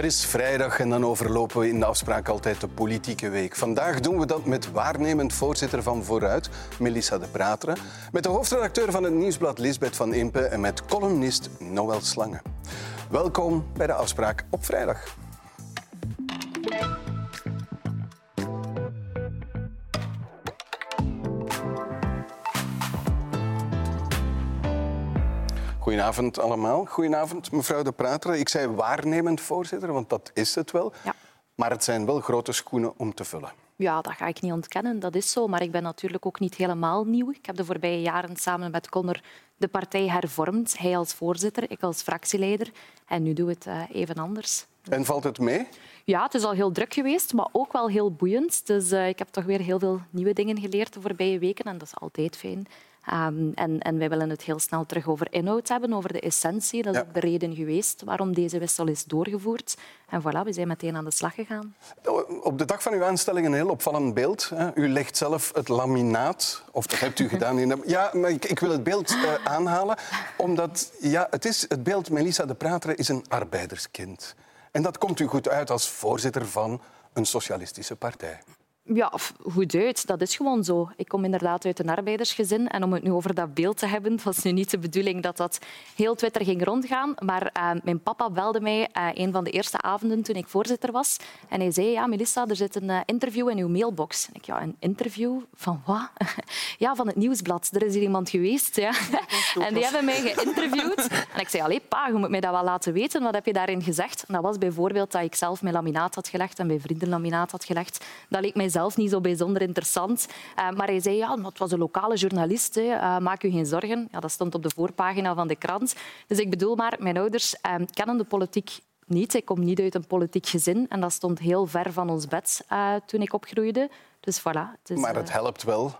Het is vrijdag en dan overlopen we in de afspraak altijd de politieke week. Vandaag doen we dat met waarnemend voorzitter van Vooruit, Melissa de Prateren, met de hoofdredacteur van het Nieuwsblad Lisbeth van Impe en met columnist Noël Slange. Welkom bij de afspraak op vrijdag. Goedenavond allemaal. Goedenavond mevrouw De Prater. Ik zei waarnemend voorzitter, want dat is het wel. Ja. Maar het zijn wel grote schoenen om te vullen. Ja, dat ga ik niet ontkennen, dat is zo. Maar ik ben natuurlijk ook niet helemaal nieuw. Ik heb de voorbije jaren samen met Connor de partij hervormd. Hij als voorzitter, ik als fractieleider. En nu doen we het eh, even anders. En valt het mee? Ja, het is al heel druk geweest, maar ook wel heel boeiend. Dus uh, ik heb toch weer heel veel nieuwe dingen geleerd de voorbije weken. En dat is altijd fijn. Um, en, en wij willen het heel snel terug over inhoud hebben, over de essentie. Dat is Ja. de reden geweest waarom deze wissel is doorgevoerd. En voilà, we zijn meteen aan de slag gegaan. Op de dag van uw aanstelling een heel opvallend beeld. hè. U legt zelf het laminaat, of dat hebt u gedaan. In de... Ja, maar ik, ik wil het beeld eh, aanhalen, omdat ja, het, is, het beeld Melissa de Prater is een arbeiderskind. En dat komt u goed uit als voorzitter van een socialistische partij. Ja, goed uit. Dat is gewoon zo. Ik kom inderdaad uit een arbeidersgezin. En om het nu over dat beeld te hebben, het was nu niet de bedoeling dat dat heel Twitter ging rondgaan. Maar eh, mijn papa belde mij eh, een van de eerste avonden toen ik voorzitter was. En hij zei, ja, Melissa, er zit een eh, interview in uw mailbox. En ik, ja, een interview? Van wat? ja, van het Nieuwsblad. Er is hier iemand geweest. Ja. En die hebben mij geïnterviewd. En ik zei, allee, pa, je moet mij dat wel laten weten. Wat heb je daarin gezegd? En dat was bijvoorbeeld dat ik zelf mijn laminaat had gelegd en bij vrienden laminaat had gelegd. Dat leek mij zelf niet zo bijzonder interessant. Eh, maar hij zei, ja, maar het was een lokale journalist. Hè. Eh, maak u geen zorgen. Ja, dat stond op de voorpagina van de krant. Dus ik bedoel maar, mijn ouders eh, kennen de politiek niet. Ik kom niet uit een politiek gezin. En dat stond heel ver van ons bed eh, toen ik opgroeide. Dus voilà. Het is, Maar het helpt wel.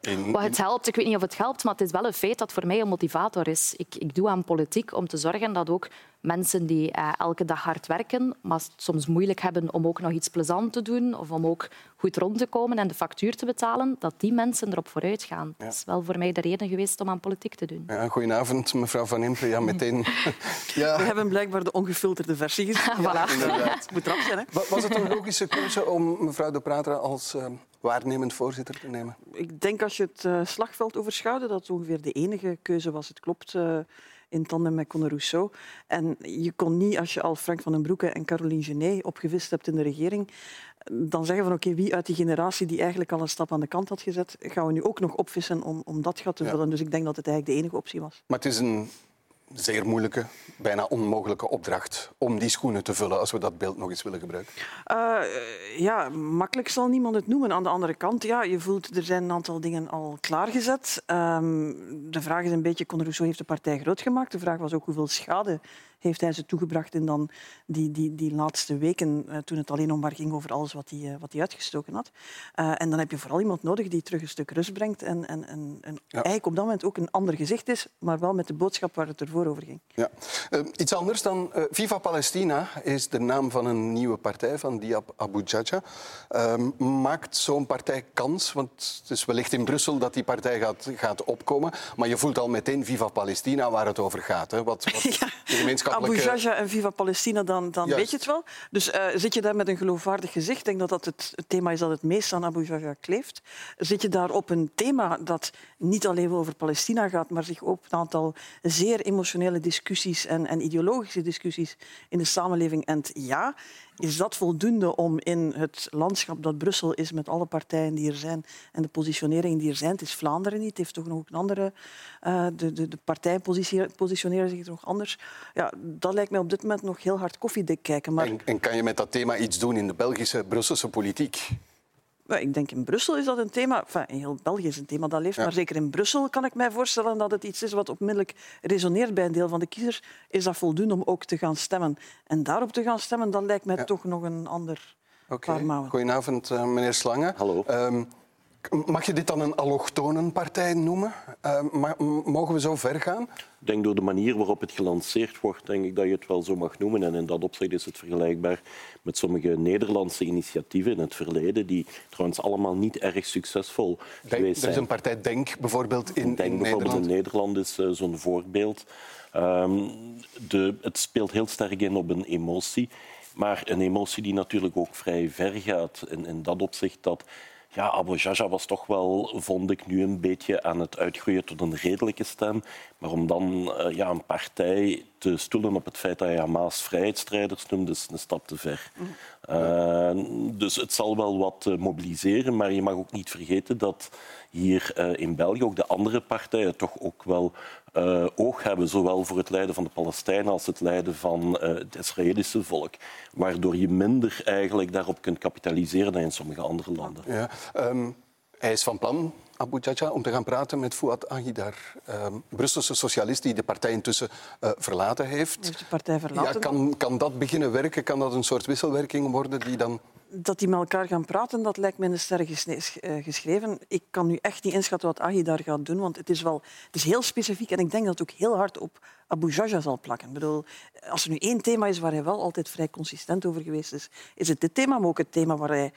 in, wat het helpt, ik weet niet of het helpt, maar het is wel een feit dat voor mij een motivator is. Ik, ik doe aan politiek om te zorgen dat ook mensen die eh, elke dag hard werken, maar het soms moeilijk hebben om ook nog iets plezant te doen of om ook goed rond te komen en de factuur te betalen, dat die mensen erop vooruit gaan. Dat is wel voor mij de reden geweest om aan politiek te doen. Ja, goedenavond, mevrouw Van Impe. Ja, meteen. ja, We hebben blijkbaar de ongefilterde versie gezien. Voilà. inderdaad. Moet zijn, hè? Wa- Was het een logische keuze om mevrouw de Prater als eh, waarnemend voorzitter te nemen? Ik denk als je het eh, slagveld overschouwde, dat het ongeveer de enige keuze was. Het klopt eh, in tandem met Conor Rousseau. En je kon niet, als je al Frank van den Broeke en Caroline Genet opgevist hebt in de regering, dan zeggen van oké, wie uit die generatie die eigenlijk al een stap aan de kant had gezet, gaan we nu ook nog opvissen om, om dat gat te Ja. vullen. Dus ik denk dat het eigenlijk de enige optie was. Maar het is een zeer moeilijke, bijna onmogelijke opdracht om die schoenen te vullen, als we dat beeld nog eens willen gebruiken. Eh, ja, makkelijk zal niemand het noemen. Aan de andere kant, ja, je voelt, er zijn een aantal dingen al klaargezet. Ehm, de vraag is een beetje, Conor Rousseau heeft de partij groot gemaakt. De vraag was ook hoeveel schade heeft hij ze toegebracht in dan die, die, die laatste weken, eh, toen het alleen nog maar ging over alles wat hij, eh, wat hij uitgestoken had. Eh, en dan heb je vooral iemand nodig die terug een stuk rust brengt en, en, en, en eigenlijk op dat moment ook een ander gezicht is, maar wel met de boodschap waar het ervoor over ging. Ja. Iets anders dan Viva Palestina is de naam van een nieuwe partij van Diab Abu Jaja. Ehm, maakt zo'n partij kans? Want het is wellicht in Brussel dat die partij gaat, gaat opkomen. Maar je voelt al meteen Viva Palestina waar het over gaat. Hè? Wat, wat Ja. de gemeenschappelijke... Abu Jaja en Viva Palestina, dan, dan Juist. weet je het wel. Dus eh, zit je daar met een geloofwaardig gezicht, ik denk dat dat het, het thema is dat het meest aan Abu Jaja kleeft. Zit je daar op een thema dat niet alleen over Palestina gaat, maar zich ook een aantal zeer emotionele discussies en, en ideologische discussies in de samenleving en ja, is dat voldoende om in het landschap dat Brussel is met alle partijen die er zijn en de positioneringen die er zijn, het is Vlaanderen niet, heeft toch nog een andere, eh, de, de, de partijen positioneren zich nog anders. Ja, dat lijkt mij op dit moment nog heel hard koffiedik kijken. Maar en kan je met dat thema iets doen in de Belgische, Brusselse politiek? Ik denk in Brussel is dat een thema. Enfin, in heel België is een thema dat leeft. Maar zeker in Brussel kan ik mij voorstellen dat het iets is wat onmiddellijk resoneert bij een deel van de kiezers. Is dat voldoende om ook te gaan stemmen? En daarop te gaan stemmen, dat lijkt mij toch nog een ander Oké. paar mouwen. Goedenavond, eh, meneer Slange. Hallo. Ehm, mag je dit dan een allochtonenpartij noemen? M- mogen we zo ver gaan? Ik denk door de manier waarop het gelanceerd wordt, denk ik dat je het wel zo mag noemen. En in dat opzicht is het vergelijkbaar met sommige Nederlandse initiatieven in het verleden, die trouwens allemaal niet erg succesvol Denk- geweest er zijn. is een partij Denk bijvoorbeeld in, denk in bijvoorbeeld Nederland. in Nederland is eh, zo'n voorbeeld. Ehm, de, het speelt heel sterk in op een emotie. Maar een emotie die natuurlijk ook vrij ver gaat. In, in dat opzicht dat ja, Abu Jaja was toch wel, vond ik, nu een beetje aan het uitgroeien tot een redelijke stem. Maar om dan uh, ja, een partij te stoelen op het feit dat je Hamas vrijheidsstrijders noemt, is een stap te ver. Uh, dus het zal wel wat uh, mobiliseren, maar je mag ook niet vergeten dat hier in België ook de andere partijen toch ook wel uh, oog hebben, zowel voor het lijden van de Palestijnen als het lijden van uh, het Israëlische volk. Waardoor je minder eigenlijk daarop kunt kapitaliseren dan in sommige andere landen. Ja, um, hij is van plan, Abu Jaja, om te gaan praten met Fouad Agidar, um, Brusselse socialist die de partij intussen uh, verlaten heeft. Heeft de partij verlaten? Ja, kan, kan dat beginnen werken? Kan dat een soort wisselwerking worden die dan dat die met elkaar gaan praten, dat lijkt me in de sterren geschreven. Ik kan nu echt niet inschatten wat Ahi daar gaat doen, want het is, wel, het is heel specifiek en ik denk dat het ook heel hard op Abu Jaja zal plakken. Ik bedoel, als er nu één thema is waar hij wel altijd vrij consistent over geweest is, is het dit thema, maar ook het thema waar hij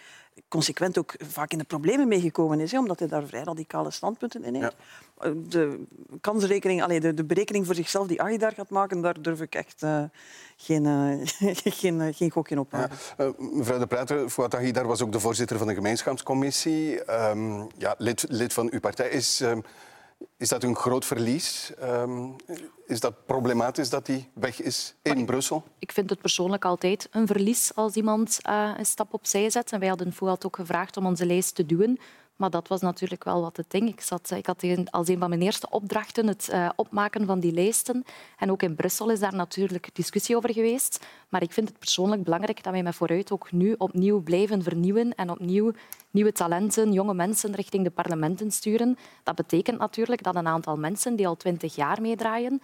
consequent ook vaak in de problemen meegekomen is, hè, omdat hij daar vrij radicale standpunten in heeft. Ja. De, kansrekening, allee, de, de, berekening voor zichzelf die Ahi daar gaat maken, daar durf ik echt uh, geen, uh, geen, uh, geen gokje op ja. mevrouw de Pruiter, Fouad Agidar was ook de voorzitter van de gemeenschapscommissie. Um, ja, lid, lid, van uw partij. Is, um, is dat een groot verlies? Um, is dat problematisch dat hij weg is in Brussel? Ik vind het persoonlijk altijd een verlies als iemand uh, een stap opzij zet. En wij hadden Fouad ook gevraagd om onze lijst te duwen. Maar dat was natuurlijk wel wat het ding. Ik, zat, ik had als een van mijn eerste opdrachten het uh, opmaken van die lijsten. En ook in Brussel is daar natuurlijk discussie over geweest. Maar ik vind het persoonlijk belangrijk dat wij met vooruit ook nu opnieuw blijven vernieuwen en opnieuw nieuwe talenten, jonge mensen richting de parlementen sturen. Dat betekent natuurlijk dat een aantal mensen die al twintig jaar meedraaien,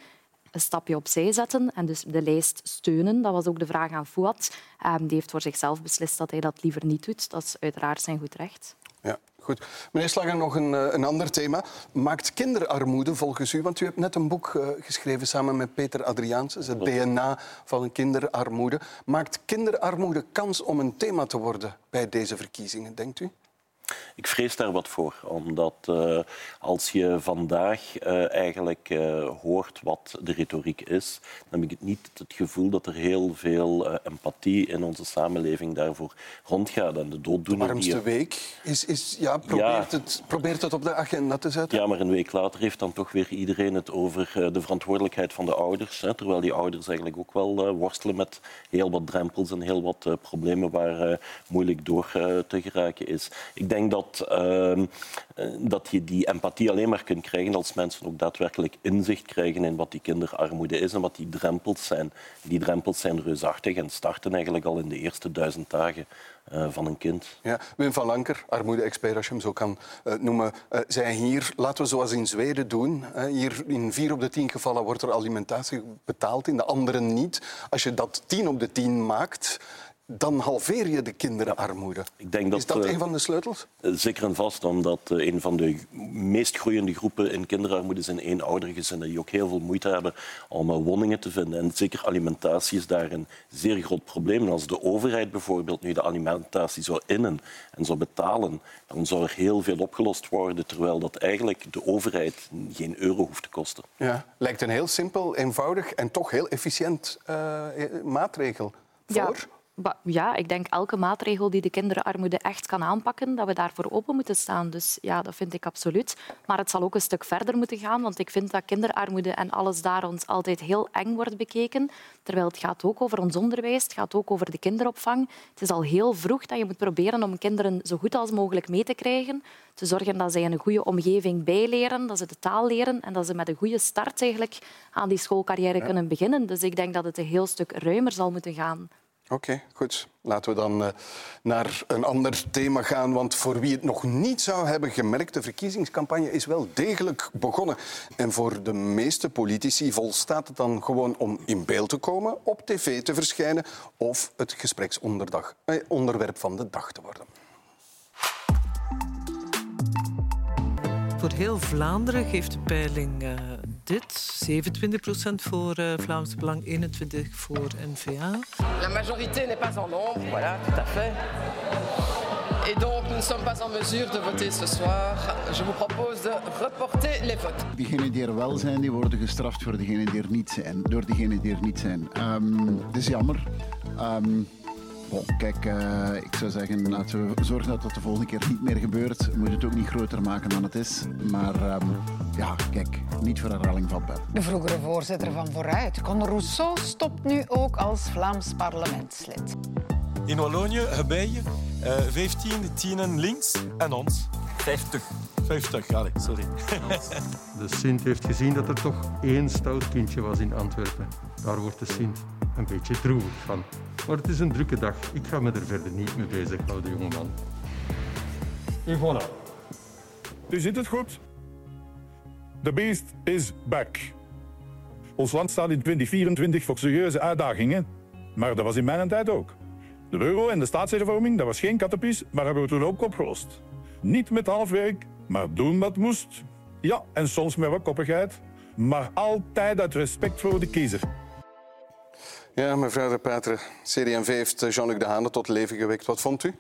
een stapje opzij zetten en dus de lijst steunen. Dat was ook de vraag aan Fouad. Um, die heeft voor zichzelf beslist dat hij dat liever niet doet. Dat is uiteraard zijn goed recht. Goed. Meneer Slager, nog een, eh, een ander thema. Maakt kinderarmoede volgens u, want u hebt net een boek uh, geschreven samen met Peter Adriaanses, het DNA van kinderarmoede. Maakt kinderarmoede kans om een thema te worden bij deze verkiezingen, denkt u? Ik vrees daar wat voor, omdat uh, als je vandaag uh, eigenlijk uh, hoort wat de retoriek is, dan heb ik niet het gevoel dat er heel veel empathie in onze samenleving daarvoor rondgaat. En de dooddoener de warmste die... week is, is, ja, probeert, ja. Het, probeert het op de agenda te zetten. Ja, maar een week later heeft dan toch weer iedereen het over de verantwoordelijkheid van de ouders. Hè, terwijl die ouders eigenlijk ook wel worstelen met heel wat drempels en heel wat problemen waar moeilijk door te geraken is. Ik denk dat, uh, dat je die empathie alleen maar kunt krijgen als mensen ook daadwerkelijk inzicht krijgen in wat die kinderarmoede is en wat die drempels zijn. Die drempels zijn reusachtig en starten eigenlijk al in de eerste duizend dagen uh, van een kind. Ja, Wim van Lanker, armoede-expert als je hem zo kan uh, noemen, uh, zei hier, laten we zoals in Zweden doen. hier in vier op de tien gevallen wordt er alimentatie betaald, in de andere niet. Als je dat tien op de tien maakt, dan halveer je de kinderarmoede. Ik denk dat, is dat uh, een van de sleutels? Zeker en vast, omdat uh, een van de meest groeiende groepen in kinderarmoede zijn eenoudergezinnen, die ook heel veel moeite hebben om uh, woningen te vinden. En zeker alimentatie is daar een zeer groot probleem. En als de overheid bijvoorbeeld nu de alimentatie zou innen en zou betalen, dan zou er heel veel opgelost worden, terwijl dat eigenlijk de overheid geen euro hoeft te kosten. Ja, lijkt een heel simpel, eenvoudig en toch heel efficiënt maatregel voor... Ja. Ja, ik denk elke maatregel die de kinderarmoede echt kan aanpakken, dat we daarvoor open moeten staan. Dus ja, dat vind ik absoluut. Maar het zal ook een stuk verder moeten gaan, want ik vind dat kinderarmoede en alles daar ons altijd heel eng wordt bekeken. Terwijl het gaat ook over ons onderwijs, het gaat ook over de kinderopvang. Het is al heel vroeg dat je moet proberen om kinderen zo goed als mogelijk mee te krijgen. Te zorgen dat zij in een goede omgeving bijleren, dat ze de taal leren en dat ze met een goede start eigenlijk aan die schoolcarrière ja. kunnen beginnen. Dus ik denk dat het een heel stuk ruimer zal moeten gaan. Oké, goed. Laten we dan uh, naar een ander thema gaan. Want voor wie het nog niet zou hebben gemerkt, de verkiezingscampagne is wel degelijk begonnen. En voor de meeste politici volstaat het dan gewoon om in beeld te komen, op tv te verschijnen of het gespreksonderwerp van de dag te worden. Voor heel Vlaanderen geeft de peiling uh, dit. 27% voor uh, Vlaams Belang, 21% voor N-VA. La majorité n'est pas en nombre, voilà, tout à fait. Et donc, nous ne sommes pas en mesure de voter ce soir. Je vous propose de reporter les votes. Diegenen die er wel zijn, die worden gestraft voor degenen die er niet zijn, door degenen die er niet zijn. Um, het is jammer. Um, Bon, kijk, eh, ik zou zeggen, laten we zorgen dat dat de volgende keer niet meer gebeurt. We moeten het ook niet groter maken dan het is. Maar ehm, ja, kijk, niet voor herhaling vatbaar. De vroegere voorzitter van Vooruit, Conor Rousseau, stopt nu ook als Vlaams parlementslid. In Wallonië hebben je uh, 15 tienen links en ons. 50. 50, ja, sorry. De Sint heeft gezien dat er toch één stout kindje was in Antwerpen. Daar wordt de Sint een beetje droevig van. Maar het is een drukke dag. Ik ga me er verder niet mee bezighouden, jongeman. En voilà. U ziet het goed. The beast is back. Ons land staat in 2024 voor serieuze uitdagingen. Maar dat was in mijn tijd ook. De euro en de staatshervorming, dat was geen kattenpies, maar hebben we toen ook opgelost. Niet met halfwerk, maar doen wat moest. Ja, en soms met wat koppigheid. Maar altijd uit respect voor de kiezer. Ja, mevrouw de Patre, CD&V heeft Jean-Luc Dehane tot leven gewekt. Wat vond u?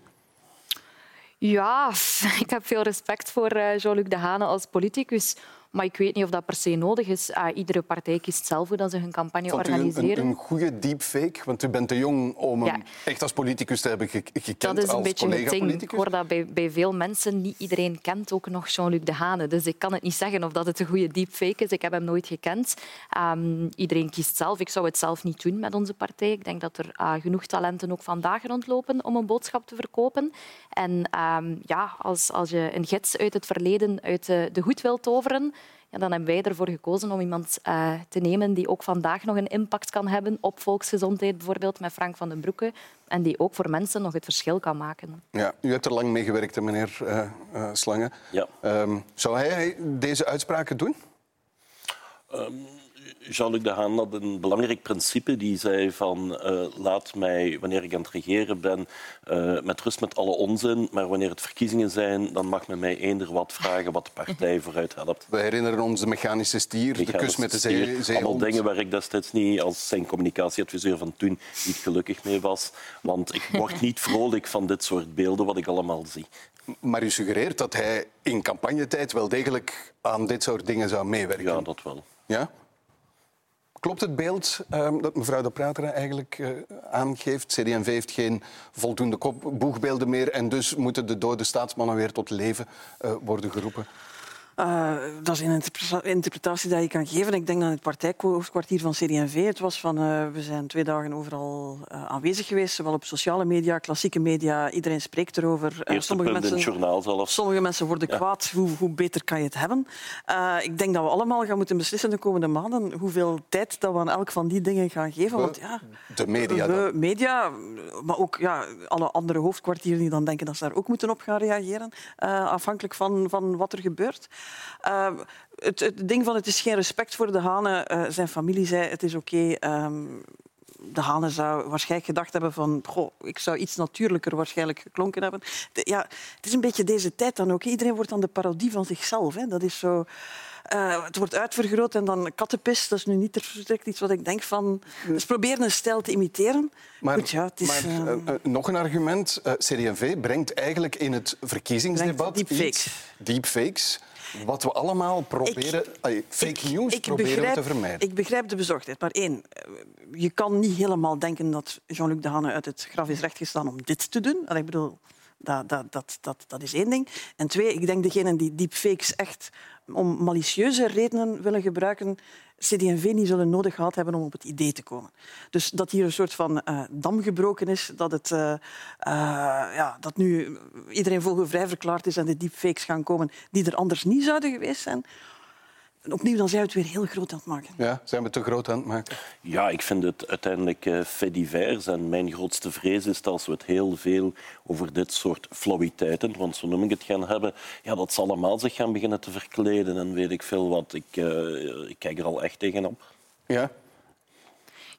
Ja, ik heb veel respect voor eh, Jean-Luc Dehane als politicus. Maar ik weet niet of dat per se nodig is. Uh, iedere partij kiest zelf hoe dat ze hun campagne Vond organiseren. u een, een, goede deepfake? Want u bent te jong om hem echt als politicus te hebben ge gekend. Dat is een als beetje het ding. Ik hoor dat bij, bij veel mensen. Niet iedereen kent ook nog Jean-Luc Dehane. Dus ik kan het niet zeggen of dat het een goede deepfake is. Ik heb hem nooit gekend. Um, iedereen kiest zelf. Ik zou het zelf niet doen met onze partij. Ik denk dat er uh, genoeg talenten ook vandaag rondlopen om een boodschap te verkopen. En um, ja, als, als je een gids uit het verleden uit de, de hoed wilt toveren, ja, dan hebben wij ervoor gekozen om iemand uh, te nemen die ook vandaag nog een impact kan hebben op volksgezondheid, bijvoorbeeld met Frank van den Broeke, en die ook voor mensen nog het verschil kan maken. Ja, u hebt er lang mee gewerkt, hè, meneer uh, uh, Slange. Ja. Um, zou hij deze uitspraken doen? Um, Jean-Luc Dehaan had een belangrijk principe. Die zei van uh, laat mij, wanneer ik aan het regeren ben, uh, met rust met alle onzin. Maar wanneer het verkiezingen zijn, dan mag men mij eender wat vragen wat de partij vooruit helpt. We herinneren ons de mechanische stier, Mechanische de kus met de zee, zeehond. Allemaal dingen waar ik destijds niet als zijn communicatieadviseur van toen niet gelukkig mee was. Want ik word niet vrolijk van dit soort beelden wat ik allemaal zie. Maar u suggereert dat hij in campagnetijd wel degelijk aan dit soort dingen zou meewerken? Ja, dat wel. Ja? Klopt het beeld um, dat mevrouw de Prater eigenlijk uh, aangeeft? CD&V heeft geen voldoende boegbeelden meer en dus moeten de dode staatsmannen weer tot leven uh, worden geroepen? Uh, dat is een interpretatie die je kan geven. Ik denk dat het partijhoofdkwartier van CD&V het was van uh, we zijn twee dagen overal uh, aanwezig geweest, zowel op sociale media, klassieke media. Iedereen spreekt erover. sommige, mensen, journaal zelfs. sommige mensen worden ja. kwaad. Hoe, hoe, beter kan je het hebben? ik denk dat we allemaal gaan moeten beslissen de komende maanden hoeveel tijd dat we aan elk van die dingen gaan geven. Want, ja, de media we, media, maar ook ja, alle andere hoofdkwartieren die dan denken dat ze daar ook moeten op gaan reageren, afhankelijk van, van wat er gebeurt. Uh, het, het, ding van het is geen respect voor de Hanen. Uh, zijn familie zei het is oké. Okay, um, de Hanen zou waarschijnlijk gedacht hebben van goh, ik zou iets natuurlijker waarschijnlijk geklonken hebben. De, ja, het is een beetje deze tijd dan ook. Iedereen wordt dan de parodie van zichzelf. Hè. Dat is zo... Uh, het wordt uitvergroot en dan kattenpis. Dat is nu niet direct iets wat ik denk van... Dus proberen een stijl te imiteren. Maar, Goed, ja, het is, maar uh, uh, nog een argument. CD&V brengt eigenlijk in het verkiezingsdebat deepfakes. iets... Deepfakes. Wat we allemaal proberen... Ik, fake news ik proberen begrijp, te vermijden. Ik begrijp de bezorgdheid. Maar één, je kan niet helemaal denken dat Jean-Luc Dehane uit het graf is rechtgestaan om dit te doen. Ik bedoel, dat, dat, dat, dat, dat is één ding. En twee, ik denk degenen die deepfakes echt om malicieuze redenen willen gebruiken, CD&V niet zullen nodig gehad hebben om op het idee te komen. Dus dat hier een soort van uh, dam gebroken is, dat, het, uh, uh, ja, dat nu iedereen vogelvrij verklaard is en de deepfakes gaan komen die er anders niet zouden geweest zijn. Opnieuw, dan zijn we het weer heel groot aan het maken. Ja, zijn we te groot aan het maken? Ja, ik vind het uiteindelijk uh, fait divers. En mijn grootste vrees is dat als we het heel veel over dit soort flauwiteiten, want zo noem ik het, gaan hebben, ja, dat ze allemaal zich gaan beginnen te verkleden en weet ik veel wat. Ik, uh, ik kijk er al echt tegenop. Ja,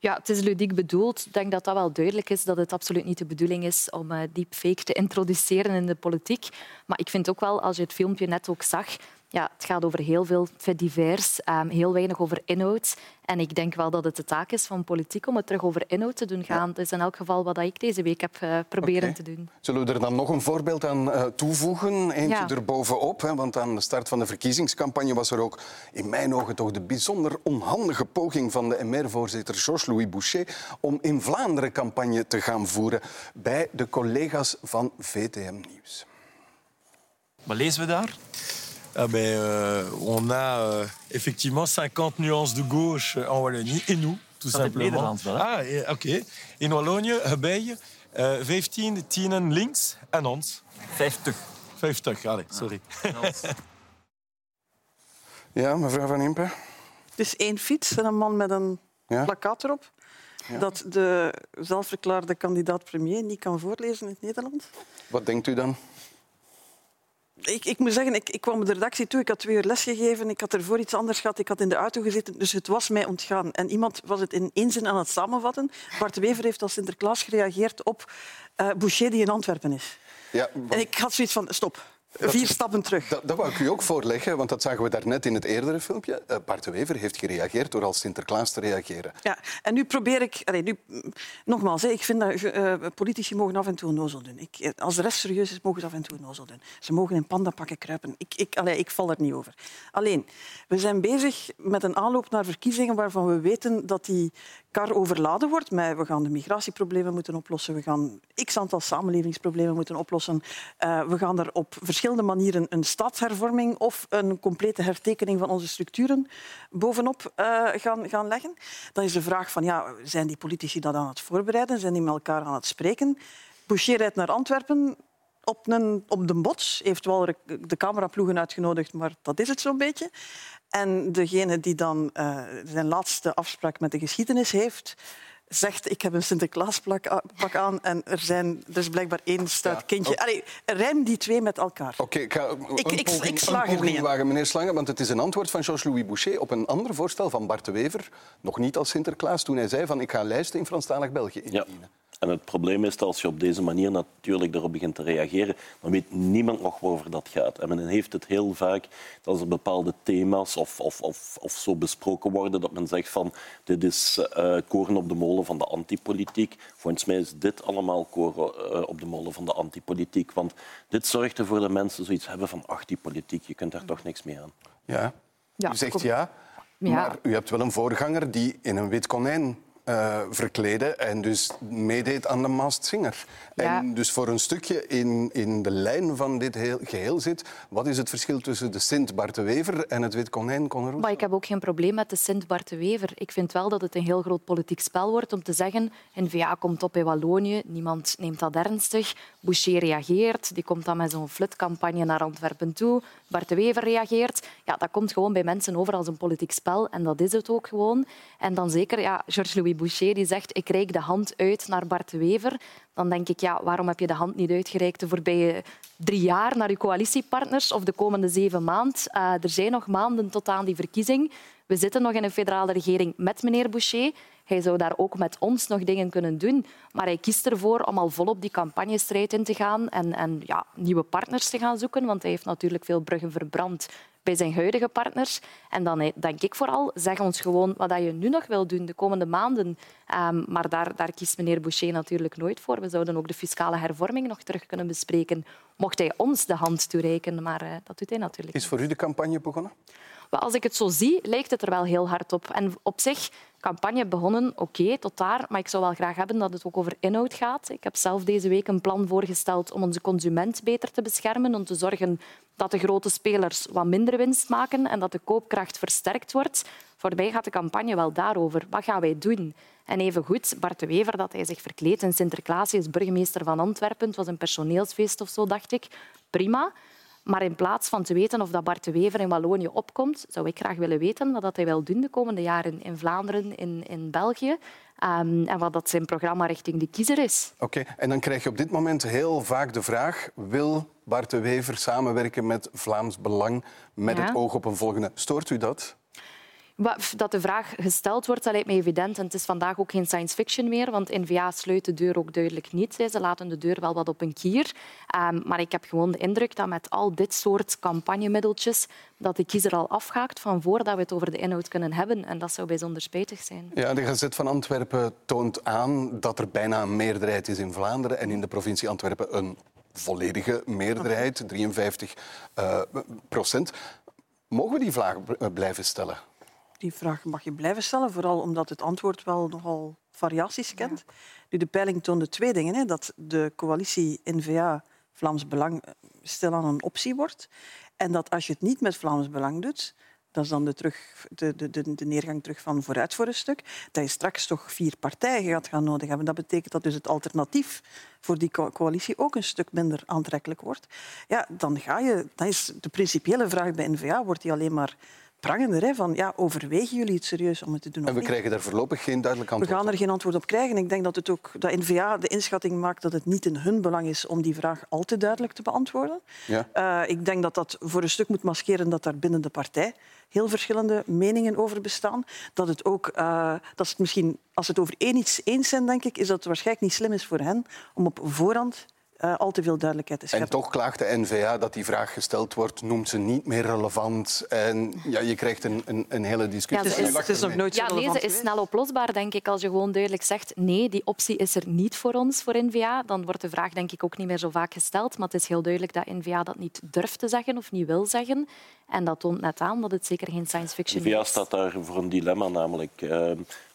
ja, het is ludiek bedoeld. Ik denk dat dat wel duidelijk is dat het absoluut niet de bedoeling is om uh, deepfake te introduceren in de politiek. Maar ik vind ook wel, als je het filmpje net ook zag, ja, het gaat over heel veel divers, um, heel weinig over inhoud. En ik denk wel dat het de taak is van politiek om het terug over inhoud te doen gaan. Dat is in elk geval wat ik deze week heb uh, proberen okay. te doen. Zullen we er dan nog een voorbeeld aan uh, toevoegen? Eentje ja. erbovenop. Hè? Want aan de start van de verkiezingscampagne was er ook in mijn ogen toch de bijzonder onhandige poging van de MR-voorzitter Georges-Louis Boucher om in Vlaanderen campagne te gaan voeren bij de collega's van VTM Nieuws. Wat lezen we daar? Ah ben, euh, on a euh, effectivement 50 nuances de gauche en Wallonie. Et nous, tout Dat simplement. wel? Ah, oké. In Wallonië hebben uh, 15 tienen links en ons. 50. 50, allez, sorry. Ja, mevrouw Van Impe? Het is één fiets en een man met een Ja? plakkaat erop. Ja. Dat de zelfverklaarde kandidaat-premier niet kan voorlezen in het Nederlands. Wat denkt u dan? Ik, ik moet zeggen, ik, ik kwam de redactie toe, ik had twee uur lesgegeven, ik had ervoor iets anders gehad, ik had in de auto gezeten, dus het was mij ontgaan. En iemand was het in één zin aan het samenvatten. Bart Wever heeft als Sinterklaas gereageerd op uh, Boucher die in Antwerpen is. Ja, En ik had zoiets van, stop, vier stappen terug. Dat, dat wou ik u ook voorleggen, want dat zagen we daarnet in het eerdere filmpje. Uh, Bart de Wever heeft gereageerd door als Sinterklaas te reageren. Ja, en nu probeer ik... Allee, nu, nogmaals, hè, ik vind dat uh, politici mogen af en toe onnozel doen. Ik, als de rest serieus is, mogen ze af en toe onnozel doen. Ze mogen in pandapakken kruipen. Ik, ik, allee, ik val er niet over. Alleen, we zijn bezig met een aanloop naar verkiezingen waarvan we weten dat die kar overladen wordt. Met, we gaan de migratieproblemen moeten oplossen. We gaan x aantal samenlevingsproblemen moeten oplossen. Uh, we gaan er op verschillende manieren een staatshervorming of een complete hertekening van onze structuren bovenop uh, gaan, gaan leggen. Dan is de vraag van, ja, zijn die politici dat aan het voorbereiden? Zijn die met elkaar aan het spreken? Boucher naar Antwerpen op, een, op de bots. Heeft wel de cameraploegen uitgenodigd, maar dat is het zo'n beetje. En degene die dan uh, zijn laatste afspraak met de geschiedenis heeft, zegt ik heb een Sinterklaaspak aan en er, zijn, er is blijkbaar één stout Ja, kindje. Allee, rijm die twee met elkaar. Oké, ik ga een Ik- ik- poging, ik slaag een er poging niet wagen, meneer Slangen, want het is een antwoord van Georges-Louis Boucher op een ander voorstel van Bart de Wever, nog niet als Sinterklaas, toen hij zei van ik ga lijsten in Franstalig België Ja. En het probleem is dat als je op deze manier natuurlijk erop begint te reageren, dan weet niemand nog waarover dat gaat. En men heeft het heel vaak dat als er bepaalde thema's of, of, of, of zo besproken worden, dat men zegt van dit is eh, koren op de molen van de antipolitiek. Volgens mij is dit allemaal koren eh, op de molen van de antipolitiek. Want dit zorgt ervoor dat mensen zoiets hebben van ach, die politiek, je kunt daar toch niks mee aan. Ja. Ja, u zegt Ja. maar u hebt wel een voorganger die in een wit konijn eh verkleedde en dus meedeed aan de Masked Singer. Ja. En dus voor een stukje in, in de lijn van dit heel, geheel zit, wat is het verschil tussen de Sint Bart de Wever en het wit konijn Conor? Maar ik heb ook geen probleem met de Sint Bart de Wever. Ik vind wel dat het een heel groot politiek spel wordt om te zeggen N-VA komt op in Wallonië, niemand neemt dat ernstig. Boucher reageert, die komt dan met zo'n flutcampagne naar Antwerpen toe. Bart de Wever reageert. Ja, dat komt gewoon bij mensen over als een politiek spel en dat is het ook gewoon. En dan zeker ja, Georges-Louis Boucher die zegt ik reik de hand uit naar Bart Wever. Dan denk ik, ja, waarom heb je de hand niet uitgereikt de voorbije drie jaar naar je coalitiepartners of de komende zeven maanden? Uh, er zijn nog maanden tot aan die verkiezing. We zitten nog in een federale regering met meneer Boucher. Hij zou daar ook met ons nog dingen kunnen doen. Maar hij kiest ervoor om al volop die campagnestrijd in te gaan en, en ja, nieuwe partners te gaan zoeken. Want hij heeft natuurlijk veel bruggen verbrand bij zijn huidige partners. En dan eh, denk ik vooral, zeg ons gewoon wat je nu nog wil doen de komende maanden. Um, maar daar, daar kiest meneer Boucher natuurlijk nooit voor. We zouden ook de fiscale hervorming nog terug kunnen bespreken, mocht hij ons de hand toereiken. Maar uh, dat doet hij natuurlijk Is voor u de campagne begonnen? Maar als ik het zo zie, lijkt het er wel heel hard op. En op zich, campagne begonnen, oké, tot daar. Maar ik zou wel graag hebben dat het ook over inhoud gaat. Ik heb zelf deze week een plan voorgesteld om onze consument beter te beschermen. Om te zorgen dat de grote spelers wat minder winst maken en dat de koopkracht versterkt wordt. Voor mij gaat de campagne wel daarover. Wat gaan wij doen? En even goed, Bart de Wever, dat hij zich verkleedt in Sinterklaas, hij is burgemeester van Antwerpen. Het was een personeelsfeest of zo, dacht ik. Prima. Maar in plaats van te weten of dat Bart de Wever in Wallonië opkomt, zou ik graag willen weten wat dat hij wil doen de komende jaren in Vlaanderen, in, in België. Um, en wat dat zijn programma richting de kiezer is. Oké, okay. en dan krijg je op dit moment heel vaak de vraag... wil Bart de Wever samenwerken met Vlaams Belang met Ja. het oog op een volgende... Stoort u dat? Dat de vraag gesteld wordt, dat lijkt mij evident. En het is vandaag ook geen science fiction meer, want N-VA sluit de deur ook duidelijk niet. Ze laten de deur wel wat op een kier. Ehm, maar ik heb gewoon de indruk dat met al dit soort campagnemiddeltjes dat de kiezer al afhaakt van voordat we het over de inhoud kunnen hebben. En dat zou bijzonder spijtig zijn. Ja, de Gazet van Antwerpen toont aan dat er bijna een meerderheid is in Vlaanderen en in de provincie Antwerpen een volledige meerderheid, 53 eh, procent. Mogen we die vraag eh, blijven stellen? Die vraag mag je blijven stellen, vooral omdat het antwoord wel nogal variaties kent. Nu, de peiling toonde twee dingen. Hè. Dat de coalitie N-VA Vlaams Belang eh, stilaan een optie wordt. En dat als je het niet met Vlaams Belang doet, dat is dan de, terug, de, de, de, neergang terug van vooruit voor een stuk, dat je straks toch vier partijen gaat gaan nodig hebben. Dat betekent dat dus het alternatief voor die co- coalitie ook een stuk minder aantrekkelijk wordt. Ja, dan ga je... Dan is de principiële vraag bij N-VA wordt die alleen maar prangender. Hè, van, ja, overwegen jullie het serieus om het te doen En we niet? krijgen daar voorlopig geen duidelijk We antwoord gaan er geen antwoord op krijgen. Ik denk dat, het ook, dat N-VA de inschatting maakt dat het niet in hun belang is om die vraag al te duidelijk te beantwoorden. Ja. Eh, ik denk dat dat voor een stuk moet maskeren dat daar binnen de partij heel verschillende meningen over bestaan. Dat het ook, eh, dat het misschien, als het over één iets eens zijn, denk ik, is dat het waarschijnlijk niet slim is voor hen om op voorhand eh, al te veel duidelijkheid te En toch klaagt de NVA dat die vraag gesteld wordt, noemt ze niet meer relevant. En ja, je krijgt een, een, een hele discussie. Ja, is- het is nog nooit zo Ja, nee, relevant ze is snel oplosbaar, denk ik. Als je gewoon duidelijk zegt nee, die optie is er niet voor ons, voor N-VA, dan wordt de vraag denk ik ook niet meer zo vaak gesteld. Maar het is heel duidelijk dat N-VA dat niet durft te zeggen of niet wil zeggen. En dat toont net aan dat het zeker geen science fiction is. staat daar voor een dilemma, namelijk eh,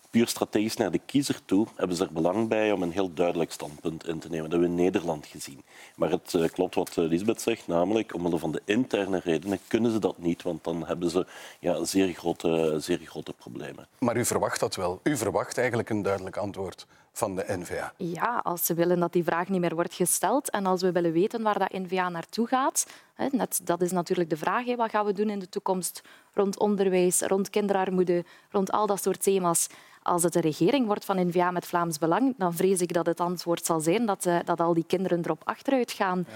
puur strategisch naar de kiezer toe hebben ze er belang bij om een heel duidelijk standpunt in te nemen. Dat hebben we in Nederland gezien. Maar het eh, klopt wat Lisbeth zegt, namelijk omwille van de interne redenen kunnen ze dat niet, want dan hebben ze ja, zeer, grote, zeer grote problemen. Maar u verwacht dat wel. U verwacht eigenlijk een duidelijk antwoord van de NVA. Ja, als ze willen dat die vraag niet meer wordt gesteld en als we willen weten waar dat N-VA naartoe gaat. Hè, net, dat is natuurlijk de vraag. Hè, wat gaan we doen in de toekomst rond onderwijs, rond kinderarmoede, rond al dat soort thema's. Als het een regering wordt van N-VA met Vlaams Belang, dan vrees ik dat het antwoord zal zijn dat, eh, dat al die kinderen erop achteruit gaan.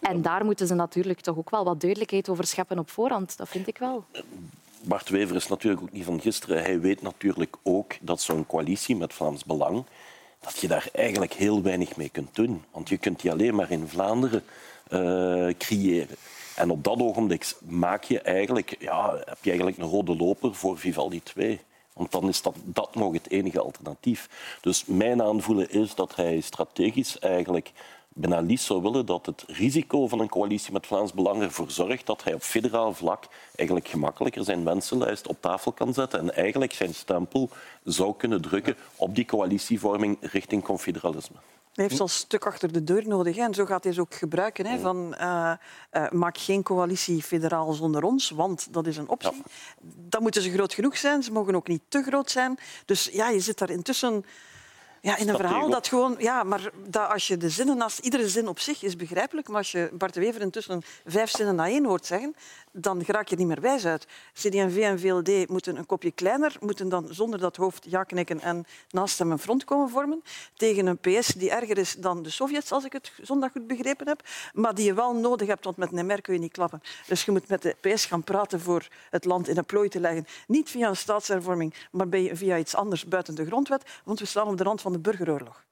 En daar moeten ze natuurlijk toch ook wel wat duidelijkheid over scheppen op voorhand. Dat vind ik wel. Bart Wever is natuurlijk ook niet van gisteren. Hij weet natuurlijk ook dat zo'n coalitie met Vlaams Belang, dat je daar eigenlijk heel weinig mee kunt doen. Want je kunt die alleen maar in Vlaanderen eh, creëren. En op dat ogenblik maak je eigenlijk, ja, heb je eigenlijk een rode loper voor Vivaldi 2. Want dan is dat, dat nog het enige alternatief. Dus mijn aanvoelen is dat hij strategisch eigenlijk bijna liefst zou willen dat het risico van een coalitie met Vlaams Belang ervoor zorgt dat hij op federaal vlak eigenlijk gemakkelijker zijn wensenlijst op tafel kan zetten en eigenlijk zijn stempel zou kunnen drukken op die coalitievorming richting confederalisme. Hij heeft al een stuk achter de deur nodig. Hè. En zo gaat hij ze ook gebruiken. Hè, van, eh, eh, maak geen coalitie federaal zonder ons, want dat is een optie. Dan moeten ze groot genoeg zijn. Ze mogen ook niet te groot zijn. Dus ja, je zit daar intussen ja, in een verhaal dat gewoon... Ja, maar dat als je de zinnen... Naast, iedere zin op zich is begrijpelijk, maar als je Bart de Wever intussen vijf zinnen na één hoort zeggen, dan raak je niet meer wijs uit. CD&V en VLD moeten een kopje kleiner, moeten dan zonder dat hoofd ja knikken en naast hem een front komen vormen. Tegen een PS die erger is dan de Sovjets, als ik het zondag goed begrepen heb. Maar die je wel nodig hebt, want met Nemer kun je niet klappen. Dus je moet met de PS gaan praten voor het land in een plooi te leggen. Niet via een staatshervorming, maar via iets anders buiten de grondwet, want we staan op de rand van de burgeroorlog.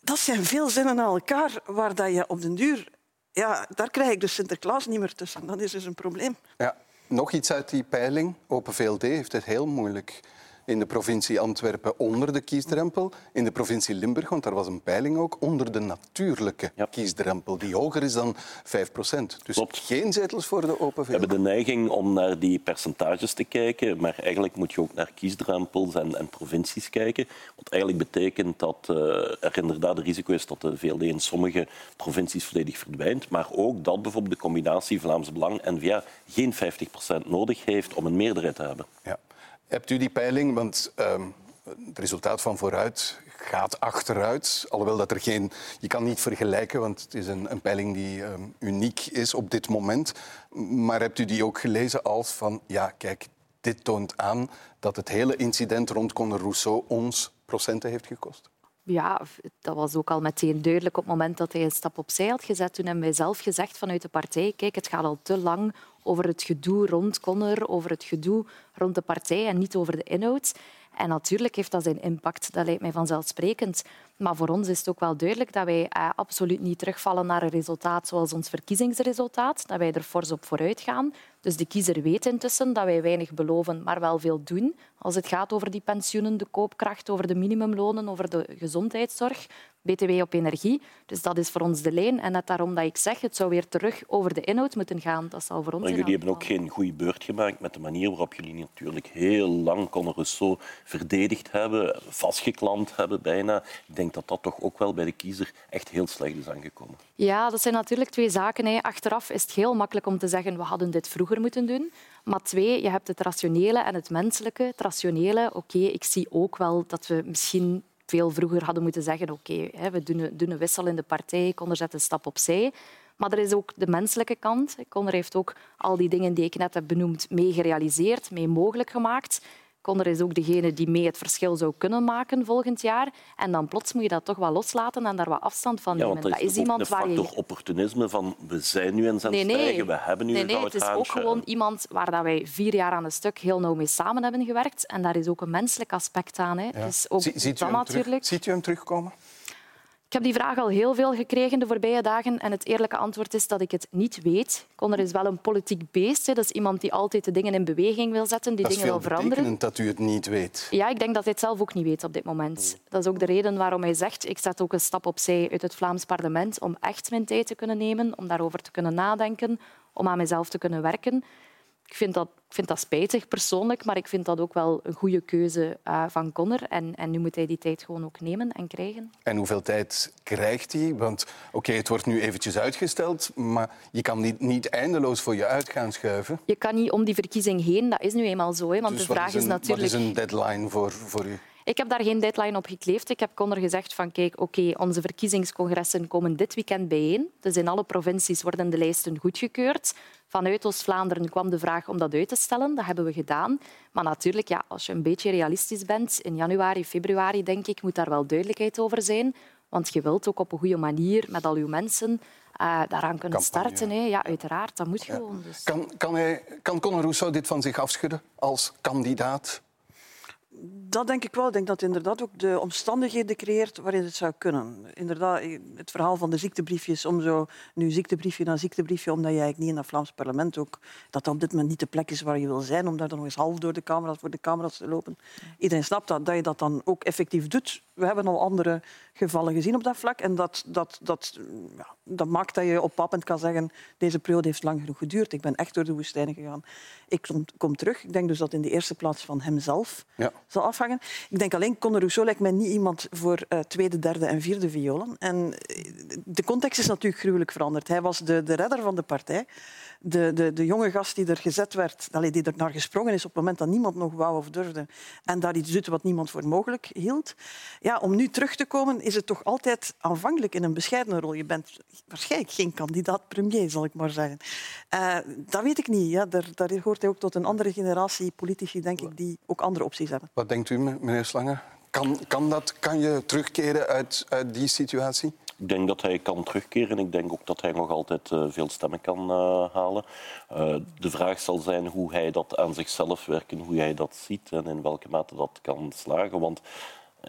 Dat zijn veel zinnen aan elkaar waar dat je op den duur... Ja, daar krijg ik dus Sinterklaas niet meer tussen. Dat is dus een probleem. Ja, nog iets uit die peiling. Open VLD heeft het heel moeilijk. In de provincie Antwerpen onder de kiesdrempel. In de provincie Limburg, want daar was een peiling ook, onder de natuurlijke kiesdrempel. Die hoger is dan 5 procent. Dus geen zetels voor de Open We VLD. hebben de neiging om naar die percentages te kijken, maar eigenlijk moet je ook naar kiesdrempels en, en provincies kijken. Wat eigenlijk betekent dat eh, er inderdaad een risico is dat de VLD in sommige provincies volledig verdwijnt, maar ook dat bijvoorbeeld de combinatie Vlaams Belang en VA geen 50% nodig heeft om een meerderheid te hebben. Ja. Hebt u die peiling? Want ehm, het resultaat van vooruit gaat achteruit. Alhoewel dat er geen... Je kan niet vergelijken, want het is een, een peiling die ehm, uniek is op dit moment. Maar hebt u die ook gelezen als van... Ja, kijk, dit toont aan dat het hele incident rond Conor Rousseau ons procenten heeft gekost? Ja, dat was ook al meteen duidelijk op het moment dat hij een stap opzij had gezet. Toen hebben wij zelf gezegd vanuit de partij, kijk, het gaat al te lang over het gedoe rond Conner, over het gedoe rond de partij en niet over de inhoud. En natuurlijk heeft dat zijn impact. Dat lijkt mij vanzelfsprekend. Maar voor ons is het ook wel duidelijk dat wij eh, absoluut niet terugvallen naar een resultaat zoals ons verkiezingsresultaat. Dat wij er fors op vooruit gaan. Dus de kiezer weet intussen dat wij weinig beloven, maar wel veel doen. Als het gaat over die pensioenen, de koopkracht, over de minimumlonen, over de gezondheidszorg, btw op energie. Dus dat is voor ons de lijn. En net daarom dat ik zeg, het zou weer terug over de inhoud moeten gaan. Dat zal voor ons Maar jullie hebben ook geen goede beurt gemaakt met de manier waarop jullie natuurlijk heel lang Conor Rousseau verdedigd hebben, vastgeklampt hebben bijna. Ik denk dat dat toch ook wel bij de kiezer echt heel slecht is aangekomen. Ja, dat zijn natuurlijk twee zaken. Achteraf is het heel makkelijk om te zeggen we hadden dit vroeger moeten doen. Maar twee, je hebt het rationele en het menselijke. Het rationele, oké, ik zie ook wel dat we misschien veel vroeger hadden moeten zeggen oké, we doen een, wissel in de partij, Conor zet een stap opzij. Maar er is ook de menselijke kant. Conor heeft ook al die dingen die ik net heb benoemd mee gerealiseerd, mee mogelijk gemaakt. Conor is ook degene die mee het verschil zou kunnen maken volgend jaar. En dan plots moet je dat toch wel loslaten en daar wat afstand van Ja, nemen. want er dat is, is toch ook iemand waar je opportunisme van we zijn nu in zijn Nee, nee. stijgen, we hebben nu nee, een nee, Het is ook gewoon iemand waar dat wij vier jaar aan een stuk heel nauw mee samen hebben gewerkt. En daar is ook een menselijk aspect aan. Hè. Ja. Dus ook Zie- ziet, u dat hem terug- ziet u hem terugkomen? Ik heb die vraag al heel veel gekregen de voorbije dagen. En het eerlijke antwoord is dat ik het niet weet. Conor is wel een politiek beest. Hè. Dat is iemand die altijd de dingen in beweging wil zetten, die dat dingen wil veranderen. betekenend dat u het niet weet. Ja, ik denk dat hij het zelf ook niet weet op dit moment. Dat is ook de reden waarom hij zegt ik zet ook een stap opzij uit het Vlaams parlement om echt mijn tijd te kunnen nemen, om daarover te kunnen nadenken, om aan mezelf te kunnen werken. Ik vind dat, vind dat spijtig persoonlijk, maar ik vind dat ook wel een goede keuze eh, van Conor. En, en nu moet hij die tijd gewoon ook nemen en krijgen. En hoeveel tijd krijgt hij? Want oké, het wordt nu eventjes uitgesteld, maar je kan niet, niet eindeloos voor je uit gaan schuiven. Je kan niet om die verkiezing heen, dat is nu eenmaal zo. Hè, want Dus de vraag is, een, natuurlijk... Wat is een deadline voor, voor u? Ik heb daar geen deadline op gekleefd. Ik heb Conor gezegd van kijk, oké, onze verkiezingscongressen komen dit weekend bijeen. Dus in alle provincies worden de lijsten goedgekeurd. Vanuit Oost-Vlaanderen kwam de vraag om dat uit te stellen. Dat hebben we gedaan. Maar natuurlijk, ja, als je een beetje realistisch bent, in januari, februari, denk ik, moet daar wel duidelijkheid over zijn. Want je wilt ook op een goede manier met al je mensen eh, daaraan kunnen Campagne. starten. Hè. Ja, uiteraard, dat moet gewoon. Dus. Kan, kan, hij, kan Conor Rousseau dit van zich afschudden als kandidaat? Dat denk ik wel. Ik denk dat het inderdaad ook de omstandigheden creëert waarin het zou kunnen. Inderdaad, het verhaal van de ziektebriefjes, om zo nu ziektebriefje na ziektebriefje, omdat je eigenlijk niet in dat Vlaams parlement ook, dat dat op dit moment niet de plek is waar je wil zijn, om daar dan nog eens half door de camera's, voor de camera's te lopen. Iedereen snapt dat, dat je dat dan ook effectief doet. We hebben al andere gevallen gezien op dat vlak en dat, dat, dat, ja, dat maakt dat je op pappend kan zeggen, deze periode heeft lang genoeg geduurd, ik ben echt door de woestijn gegaan. Ik kom, kom terug. Ik denk dus dat in de eerste plaats van hemzelf Ja. Zal afhangen. Ik denk alleen, Conor Rousseau lijkt mij niet iemand voor eh, tweede, derde en vierde violen. En eh, de context is natuurlijk gruwelijk veranderd. Hij was de, de redder van de partij. De, de, de jonge gast die er gezet werd, die er naar gesprongen is op het moment dat niemand nog wou of durfde. En daar iets doet wat niemand voor mogelijk hield. Ja, om nu terug te komen is het toch altijd aanvankelijk in een bescheiden rol. Je bent waarschijnlijk geen kandidaat-premier, zal ik maar zeggen. Eh, dat weet ik niet. Ja. Daar, daar hoort hij ook tot een andere generatie politici, denk ik, die ook andere opties hebben. Wat denkt u, meneer Slange? Kan, kan, dat, kan je terugkeren uit, uit die situatie? Ik denk dat hij kan terugkeren. Ik denk ook dat hij nog altijd eh, veel stemmen kan eh, halen. Eh, de vraag zal zijn hoe hij dat aan zichzelf werkt en hoe hij dat ziet en in welke mate dat kan slagen. Want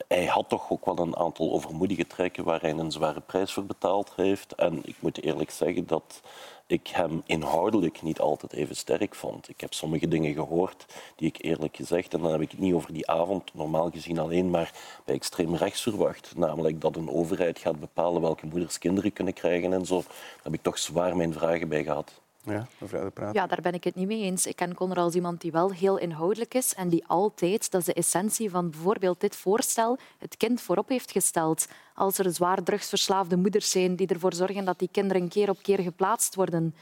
hij had toch ook wel een aantal overmoedige trekken waar hij een zware prijs voor betaald heeft. En ik moet eerlijk zeggen dat ik hem inhoudelijk niet altijd even sterk vond. Ik heb sommige dingen gehoord die ik eerlijk gezegd, en dan heb ik het niet over die avond, normaal gezien alleen maar bij extreem rechts verwacht. Namelijk dat een overheid gaat bepalen welke moeders kinderen kunnen krijgen en zo. Daar heb ik toch zwaar mijn vragen bij gehad. Ja, mevrouw de Praat. Ja, daar ben ik het niet mee eens. Ik ken Conor als iemand die wel heel inhoudelijk is en die altijd, dat is de essentie van bijvoorbeeld dit voorstel, het kind voorop heeft gesteld. Als er zwaar drugsverslaafde moeders zijn die ervoor zorgen dat die kinderen keer op keer geplaatst worden,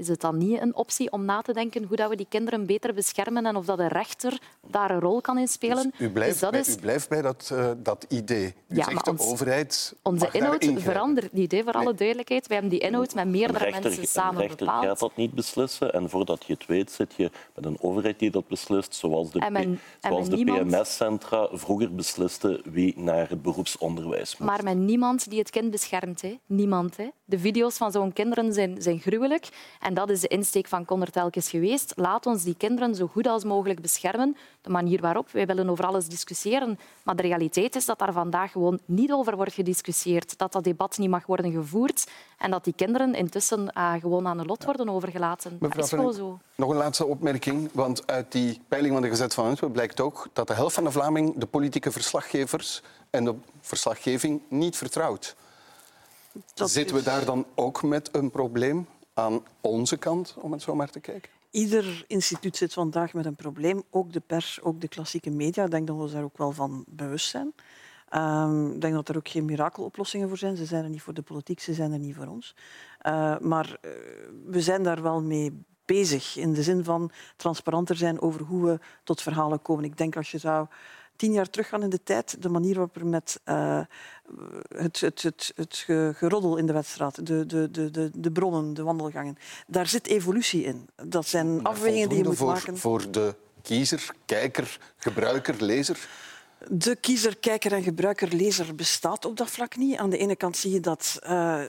is het dan niet een optie om na te denken hoe dat we die kinderen beter beschermen en of dat de rechter daar een rol kan in spelen? U blijft, Dus dat bij, is... u blijft bij dat, eh, dat idee. U Ja, zegt maar de ons- overheid Onze inhoud verandert niet, hè, voor alle Nee. duidelijkheid. We hebben die inhoud met Een meerdere rechter, mensen samen rechter bepaald. gaat dat niet beslissen. En voordat je het weet, zit je met een overheid die dat beslist, zoals de, En en zoals de niemand- PMS-centra vroeger besliste wie naar het beroepsonderwijs moest. Maar met niemand die het kind beschermt. Hè. Niemand. Hè. De video's van zo'n kinderen zijn, zijn gruwelijk. En dat is de insteek van Connor telkens geweest. Laat ons die kinderen zo goed als mogelijk beschermen. De manier waarop. Wij willen over alles discussiëren. Maar de realiteit is dat daar vandaag gewoon niet over wordt gediscussieerd. Dat dat debat niet mag worden gevoerd. En dat die kinderen intussen eh, gewoon aan de lot worden overgelaten. Dat Mevrouw is gewoon zo. Nog een laatste opmerking, want uit die peiling van de Gezet van Antwerpen blijkt ook dat de helft van de Vlaming de politieke verslaggevers en de verslaggeving niet vertrouwt. Dat Zitten we daar dan ook met een probleem aan onze kant, om het zo maar te kijken? Ieder instituut zit vandaag met een probleem, ook de pers, ook de klassieke media. Ik denk dat we ons daar ook wel van bewust zijn. Ehm, ik denk dat er ook geen mirakeloplossingen voor zijn. Ze zijn er niet voor de politiek, ze zijn er niet voor ons. Eh, maar eh, we zijn daar wel mee bezig, in de zin van transparanter zijn over hoe we tot verhalen komen. Ik denk als je zou tien jaar teruggaan in de tijd, de manier waarop er met eh, het, het, het, het ge- geroddel in de wedstrijd, de, de, de, de, bronnen, de wandelgangen, daar zit evolutie in. Dat zijn afwegingen die je moet Voldoende maken. voor, voor de kiezer, kijker, gebruiker, lezer? De kiezer, kijker en gebruiker, lezer bestaat op dat vlak niet. Aan de ene kant zie je dat, eh,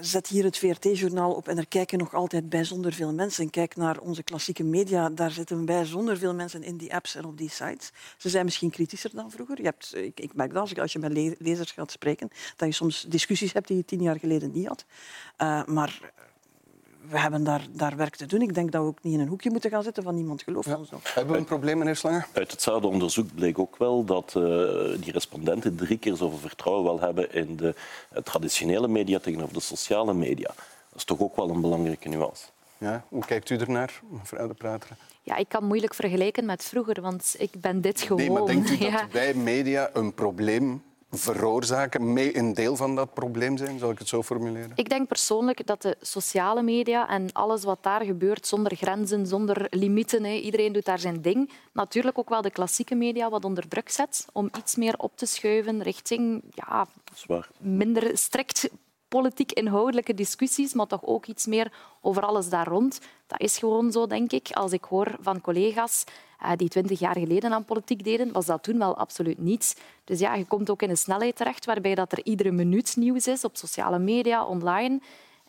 zet hier het VRT-journaal op en er kijken nog altijd bijzonder veel mensen. Kijk naar onze klassieke media, daar zitten bijzonder veel mensen in die apps en op die sites. Ze zijn misschien kritischer dan vroeger. Je hebt, ik, ik merk dat als, ik- als je met le- lezers gaat spreken, dat je soms discussies hebt die je tien jaar geleden niet had. Eh, maar we hebben daar, daar werk te doen. Ik denk dat we ook niet in een hoekje moeten gaan zitten van niemand gelooft ons. nog. Hebben we een probleem, meneer Slanger? Uit hetzelfde onderzoek bleek ook wel dat eh, die respondenten drie keer zoveel vertrouwen wel hebben in de traditionele media tegenover de sociale media. Dat is toch ook wel een belangrijke nuance. Ja, hoe kijkt u ernaar, mevrouw de Prater? Ja, ik kan moeilijk vergelijken met vroeger, want ik ben dit gewoon. Nee, maar denkt u Ja. dat wij media een probleem veroorzaken, mee een deel van dat probleem zijn? Zal ik het zo formuleren? Ik denk persoonlijk dat de sociale media en alles wat daar gebeurt, zonder grenzen, zonder limieten, hè, iedereen doet daar zijn ding, natuurlijk ook wel de klassieke media wat onder druk zet om iets meer op te schuiven richting ja, Zwaar. minder strikt politiek inhoudelijke discussies, maar toch ook iets meer over alles daar rond. Dat is gewoon zo, denk ik. Als ik hoor van collega's eh, die twintig jaar geleden aan politiek deden, was dat toen wel absoluut niets. Dus ja, je komt ook in een snelheid terecht waarbij dat er iedere minuut nieuws is op sociale media, online.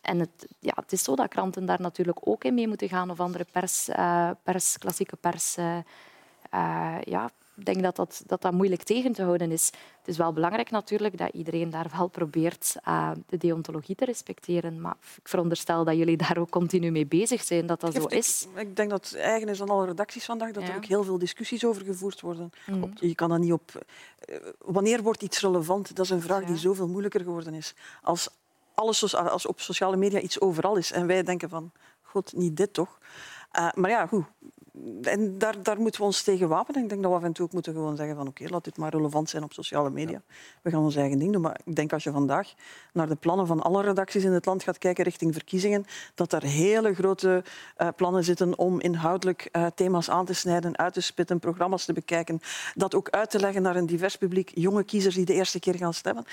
En het, ja, het is zo dat kranten daar natuurlijk ook in mee moeten gaan of andere pers, eh, pers klassieke pers. eh, ja, ik denk dat dat, dat dat moeilijk tegen te houden is. Het is wel belangrijk natuurlijk dat iedereen daar wel probeert eh, de deontologie te respecteren. Maar ik veronderstel dat jullie daar ook continu mee bezig zijn, dat dat zo is. Ik, ik denk dat het eigen is aan alle redacties vandaag dat er ook heel veel discussies over gevoerd worden. Mhm. Je kan dat niet op. eh, Wanneer wordt iets relevant? Dat is een vraag die zoveel moeilijker geworden is. Als, alles, als op sociale media iets overal is en wij denken van, god, niet dit toch? Eh, maar ja, goed. En daar, daar moeten we ons tegen wapenen. Ik denk dat we af en toe ook moeten gewoon zeggen van oké, laat dit maar relevant zijn op sociale media. We gaan ons eigen ding doen. Maar ik denk als je vandaag naar de plannen van alle redacties in het land gaat kijken richting verkiezingen, dat daar hele grote eh, plannen zitten om inhoudelijk eh, thema's aan te snijden, uit te spitten, programma's te bekijken, dat ook uit te leggen naar een divers publiek, jonge kiezers die de eerste keer gaan stemmen.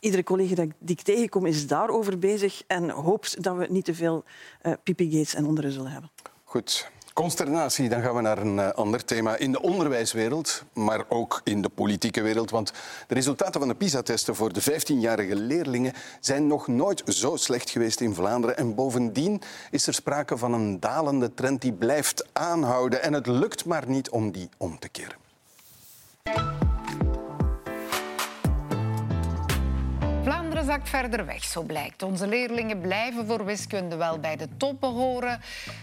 Iedere collega die ik- tegenkom is daarover bezig en hoopt dat we niet te veel eh pipigates en onderen zullen hebben. Goed. Consternatie, dan gaan we naar een eh, ander thema. In de onderwijswereld, maar ook in de politieke wereld. Want de resultaten van de PISA-testen voor de 15-jarige leerlingen zijn nog nooit zo slecht geweest in Vlaanderen. En bovendien is er sprake van een dalende trend die blijft aanhouden. En het lukt maar niet om die om te keren. Vlaanderen zakt verder weg, zo blijkt. Onze leerlingen blijven voor wiskunde wel bij de toppen horen.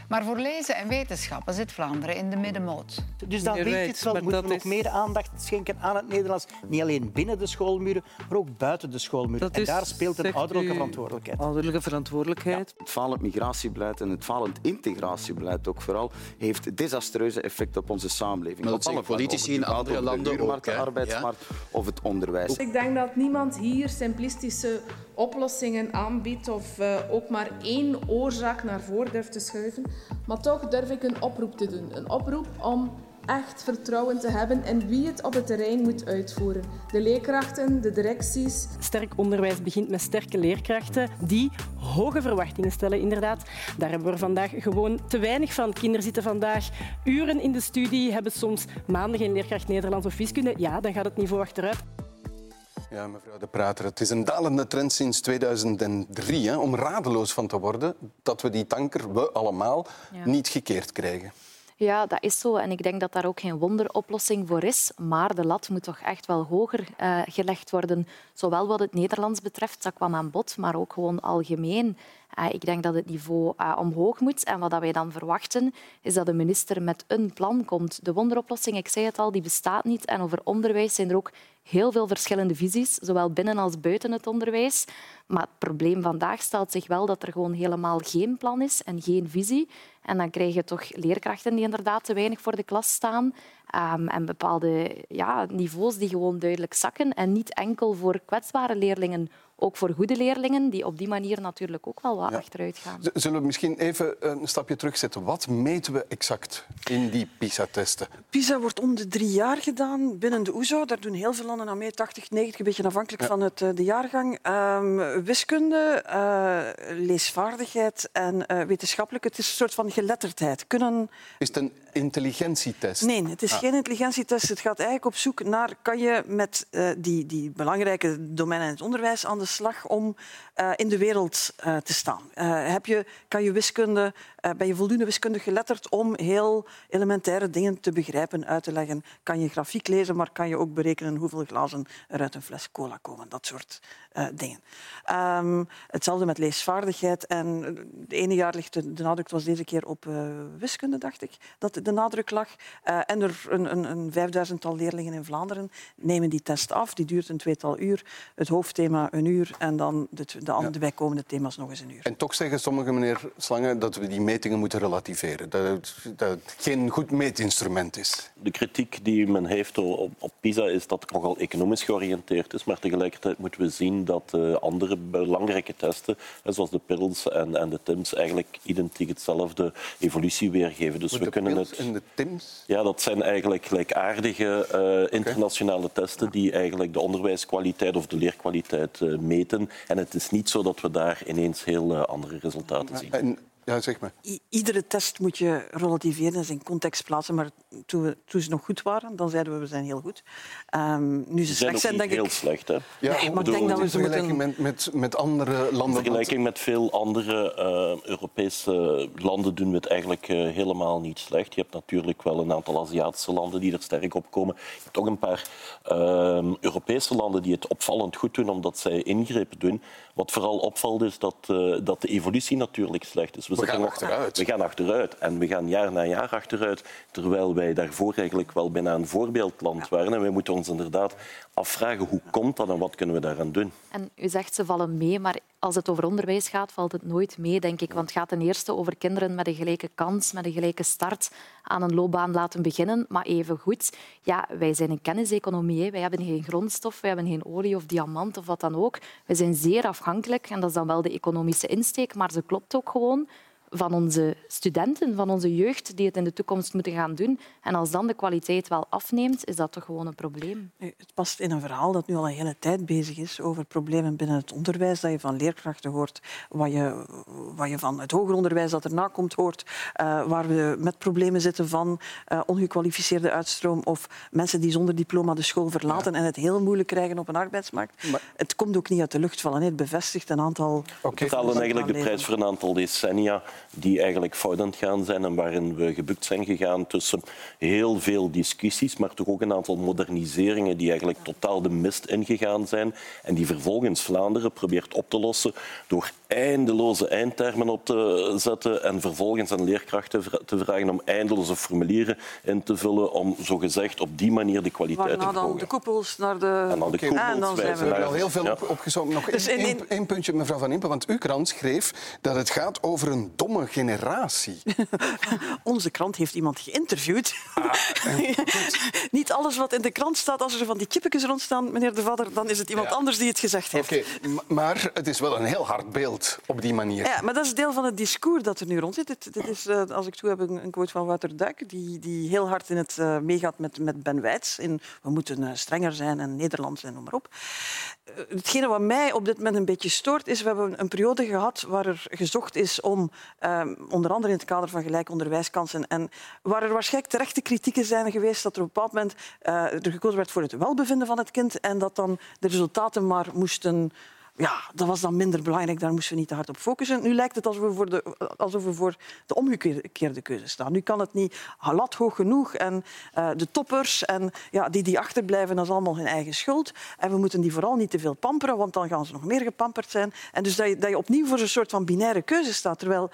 Maar voor lezen en wetenschappen zit Vlaanderen in de middenmoot. Dus dan Meneer weet je het wel. Moeten we dat nog is- meer aandacht schenken aan het Nederlands. Niet alleen binnen de schoolmuren, maar ook buiten de schoolmuren. Dat En is, daar speelt een ouderlijke verantwoordelijkheid. Ouderlijke verantwoordelijkheid. Het falend migratiebeleid en het falend integratiebeleid ook vooral heeft desastreuze effecten op onze samenleving. Maar dat op alle politici in andere de landen ook, de hè? arbeidsmarkt of het onderwijs. Ik denk dat niemand hier simplistisch oplossingen aanbiedt of uh, ook maar één oorzaak naar voren durft te schuiven. Maar toch durf ik een oproep te doen. Een oproep om echt vertrouwen te hebben in wie het op het terrein moet uitvoeren. De leerkrachten, de directies. Sterk onderwijs begint met sterke leerkrachten die hoge verwachtingen stellen, inderdaad. Daar hebben we vandaag gewoon te weinig van. Kinderen zitten vandaag uren in de studie, hebben soms maanden geen leerkracht Nederlands of wiskunde. Ja, dan gaat het niveau achteruit. Ja, mevrouw De Prater, het is een dalende trend sinds 2003 hè, om radeloos van te worden dat we die tanker, we allemaal, ja. niet gekeerd krijgen. Ja, dat is zo. En ik denk dat daar ook geen wonderoplossing voor is. Maar de lat moet toch echt wel hoger uh, gelegd worden. Zowel wat het Nederlands betreft, dat kwam aan bod, maar ook gewoon algemeen. Uh, ik denk dat het niveau uh, omhoog moet. En wat wij dan verwachten, is dat de minister met een plan komt. De wonderoplossing, ik zei het al, die bestaat niet. En over onderwijs zijn er ook heel veel verschillende visies, zowel binnen als buiten het onderwijs. Maar het probleem vandaag stelt zich wel dat er gewoon helemaal geen plan is en geen visie. En dan krijg je toch leerkrachten die inderdaad te weinig voor de klas staan. Um, en bepaalde ja, niveaus die gewoon duidelijk zakken. En niet enkel voor kwetsbare leerlingen, ook voor goede leerlingen, die op die manier natuurlijk ook wel wat ja. achteruit gaan. Zullen we misschien even een stapje terugzetten? Wat meten we exact in die PISA-testen? PISA wordt om de drie jaar gedaan binnen de OESO. Daar doen heel veel landen aan mee, 80, 90, een beetje afhankelijk ja. van het, de jaargang. Um, wiskunde, uh, leesvaardigheid en uh, wetenschappelijk. Het is een soort van geletterdheid. Kunnen... Is het een intelligentietest? Nee, het is ah. geen intelligentietest. Het gaat eigenlijk op zoek naar... Kan je met uh, die, die belangrijke domeinen in het onderwijs aan de slag om uh, in de wereld uh, te staan? heb je, kan je wiskunde, ben je voldoende wiskundig geletterd om heel elementaire dingen te begrijpen, uit te leggen? Kan je grafiek lezen, maar kan je ook berekenen hoeveel glazen er uit een fles cola komen? Dat soort dingen. Um, hetzelfde met leesvaardigheid. En het ene jaar ligt de, de nadruk was deze keer op wiskunde, dacht ik. Dat de nadruk lag. Uh, en er een, een, een vijfduizendtal leerlingen in Vlaanderen nemen die test af. Die duurt een tweetal uur. Het hoofdthema een uur en dan de, de, andere, ja. bijkomende thema's nog eens een uur. En toch zeggen sommige meneer Slangen dat we die metingen moeten relativeren. Dat, dat het geen goed meetinstrument is. De kritiek die men heeft op, op PISA is dat het nogal economisch georiënteerd is. Maar tegelijkertijd moeten we zien dat uh, andere belangrijke testen, zoals de PIRLS en, en de TIMS, eigenlijk identiek hetzelfde evolutie weergeven. Dus we kunnen het en de TIMS? Ja, dat zijn eigenlijk gelijkaardige uh, internationale okay. testen die eigenlijk de onderwijskwaliteit of de leerkwaliteit uh, meten. En het is niet zo dat we daar ineens heel uh, andere resultaten zien. En ja, zeg maar. I iedere test moet je relativeren en zijn context plaatsen. Maar toen, we, toen ze nog goed waren, dan zeiden we we zijn heel goed. Um, nu ze, ze slecht zijn, denk heel ik... slecht, hè? Ja, nee, maar ik denk dat we ze moeten... met, met, met andere landen... In vergelijking met veel andere uh, Europese landen doen we het eigenlijk uh, helemaal niet slecht. Je hebt natuurlijk wel een aantal Aziatische landen die er sterk op komen. Je hebt ook een paar uh, Europese landen die het opvallend goed doen, omdat zij ingrepen doen. Wat vooral opvalt is dat, uh, dat de evolutie natuurlijk slecht is. We, we gaan nog, achteruit. We gaan achteruit. En we gaan jaar na jaar achteruit. Terwijl wij daarvoor eigenlijk wel bijna een voorbeeldland waren. En wij moeten ons inderdaad afvragen hoe komt dat en wat kunnen we daaraan doen. En u zegt ze vallen mee, maar als het over onderwijs gaat, valt het nooit mee, denk ik. Want het gaat ten eerste over kinderen met een gelijke kans, met een gelijke start aan een loopbaan laten beginnen. Maar even goed, ja, wij zijn een kenniseconomie. Wij hebben geen grondstof, wij hebben geen olie of diamant of wat dan ook. We zijn zeer afhankelijk, en dat is dan wel de economische insteek, maar ze klopt ook gewoon van onze studenten, van onze jeugd, die het in de toekomst moeten gaan doen. En als dan de kwaliteit wel afneemt, is dat toch gewoon een probleem. Het past in een verhaal dat nu al een hele tijd bezig is over problemen binnen het onderwijs, dat je van leerkrachten hoort, wat je, wat je van het hoger onderwijs dat erna komt hoort, uh, waar we met problemen zitten van uh, ongekwalificeerde uitstroom of mensen die zonder diploma de school verlaten ja. en het heel moeilijk krijgen op een arbeidsmarkt. Maar... Het komt ook niet uit de lucht vallen. Het bevestigt een aantal... We betalen eigenlijk de prijs voor een aantal decennia die eigenlijk fout aan het gaan zijn en waarin we gebukt zijn gegaan tussen heel veel discussies, maar toch ook een aantal moderniseringen die eigenlijk totaal de mist ingegaan zijn en die vervolgens Vlaanderen probeert op te lossen door eindeloze eindtermen op te zetten en vervolgens aan leerkrachten te vragen om eindeloze formulieren in te vullen om zogezegd op die manier de kwaliteit te dan verhogen. de koepels naar de... En dan de koepels en dan zijn we hebben al heel veel Ja. op, opgezomd. Nog Dus één, in- één- één puntje, mevrouw Van Impe. Want uw krant schreef dat het gaat over een domme generatie. Onze krant heeft iemand geïnterviewd. Niet alles wat in de krant staat, als er van die kippetjes rondstaan, meneer De Vadder, dan is het iemand Ja. anders die het gezegd heeft. Oké, maar het is wel een heel hard beeld op die manier. Ja, maar dat is deel van het discours dat er nu rond zit. Dit, is, eh, als ik toe heb, een, een quote van Wouter Duik, die, die heel hard in het eh, meegaat met, met Ben Wijts. In, we moeten eh, strenger zijn en Nederlands en noem maar op. Hetgene wat mij op dit moment een beetje stoort, is we hebben een periode gehad waar er gezocht is om, eh, onder andere in het kader van gelijke onderwijskansen, en waar er waarschijnlijk terechte kritieken zijn geweest dat er op een bepaald moment er gekozen werd voor het welbevinden van het kind en dat dan de resultaten maar moesten ja, dat was dan minder belangrijk, daar moesten we niet te hard op focussen. Nu lijkt het alsof we voor de, alsof we voor de omgekeerde keuze staan. Nu kan het niet lat hoog genoeg en eh, de toppers en ja, die die achterblijven, dat is allemaal hun eigen schuld. En we moeten die vooral niet te veel pamperen, want dan gaan ze nog meer gepamperd zijn. En dus dat je, dat je opnieuw voor zo'n soort van binaire keuze staat, terwijl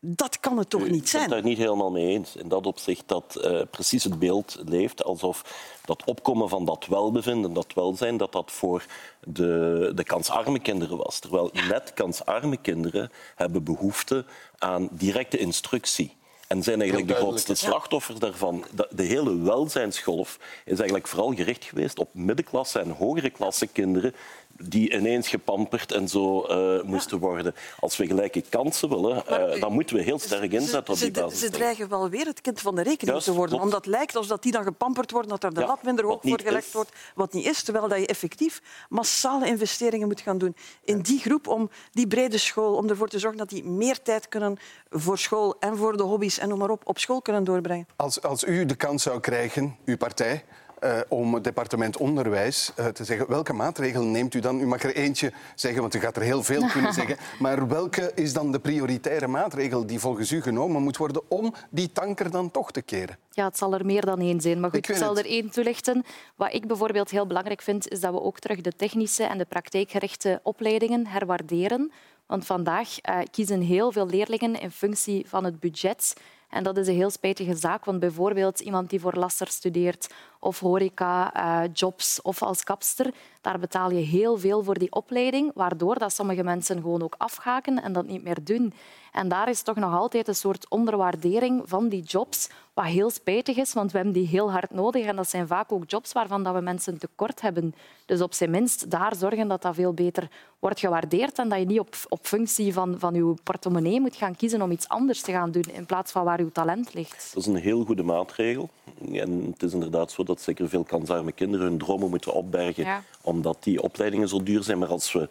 dat kan het toch niet Ik ben zijn. het daar niet helemaal mee eens. In dat opzicht dat eh, precies het beeld leeft alsof dat opkomen van dat welbevinden, dat welzijn, dat dat voor de, de kansarme kinderen was. Terwijl net kansarme kinderen hebben behoefte aan directe instructie. En zijn eigenlijk de grootste slachtoffers daarvan. De, de hele welzijnsgolf is eigenlijk vooral gericht geweest op middenklasse en hogere klasse kinderen die ineens gepamperd en zo eh, moesten worden. Als we gelijke kansen willen, eh, dan moeten we heel sterk inzetten op die Ze, basis. ze dreigen wel weer het kind van de rekening Juist, te worden. klopt. Omdat het lijkt alsof die dan gepamperd worden, dat er de Ja, lat minder hoog voor gelegd is. wordt. Wat niet is, terwijl dat je effectief massale investeringen moet gaan doen in die groep, om die brede school, om ervoor te zorgen dat die meer tijd kunnen voor school en voor de hobby's en noem maar op, op school kunnen doorbrengen. Als, als u de kans zou krijgen, uw partij, eh, om het departement onderwijs eh, te zeggen welke maatregelen neemt u dan? U mag er eentje zeggen, want u gaat er heel veel kunnen zeggen. Maar welke is dan de prioritaire maatregel die volgens u genomen moet worden om die tanker dan toch te keren? Ja, het zal er meer dan één zijn. Maar goed, ik zal het. er één toelichten. Wat ik bijvoorbeeld heel belangrijk vind, is dat we ook terug de technische en de praktijkgerichte opleidingen herwaarderen. Want vandaag eh, kiezen heel veel leerlingen in functie van het budget. En dat is een heel spijtige zaak, want bijvoorbeeld iemand die voor lasser studeert of horeca, eh, jobs of als kapster, daar betaal je heel veel voor die opleiding, waardoor dat sommige mensen gewoon ook afhaken en dat niet meer doen. En daar is toch nog altijd een soort onderwaardering van die jobs, wat heel spijtig is, want we hebben die heel hard nodig. En dat zijn vaak ook jobs waarvan dat we mensen tekort hebben. Dus op zijn minst daar zorgen dat dat veel beter wordt gewaardeerd en dat je niet op, op functie van, van je portemonnee moet gaan kiezen om iets anders te gaan doen in plaats van waar je talent ligt. Dat is een heel goede maatregel. En het is inderdaad zo dat zeker veel kansarme kinderen hun dromen moeten opbergen, Ja. Omdat die opleidingen zo duur zijn. Maar als we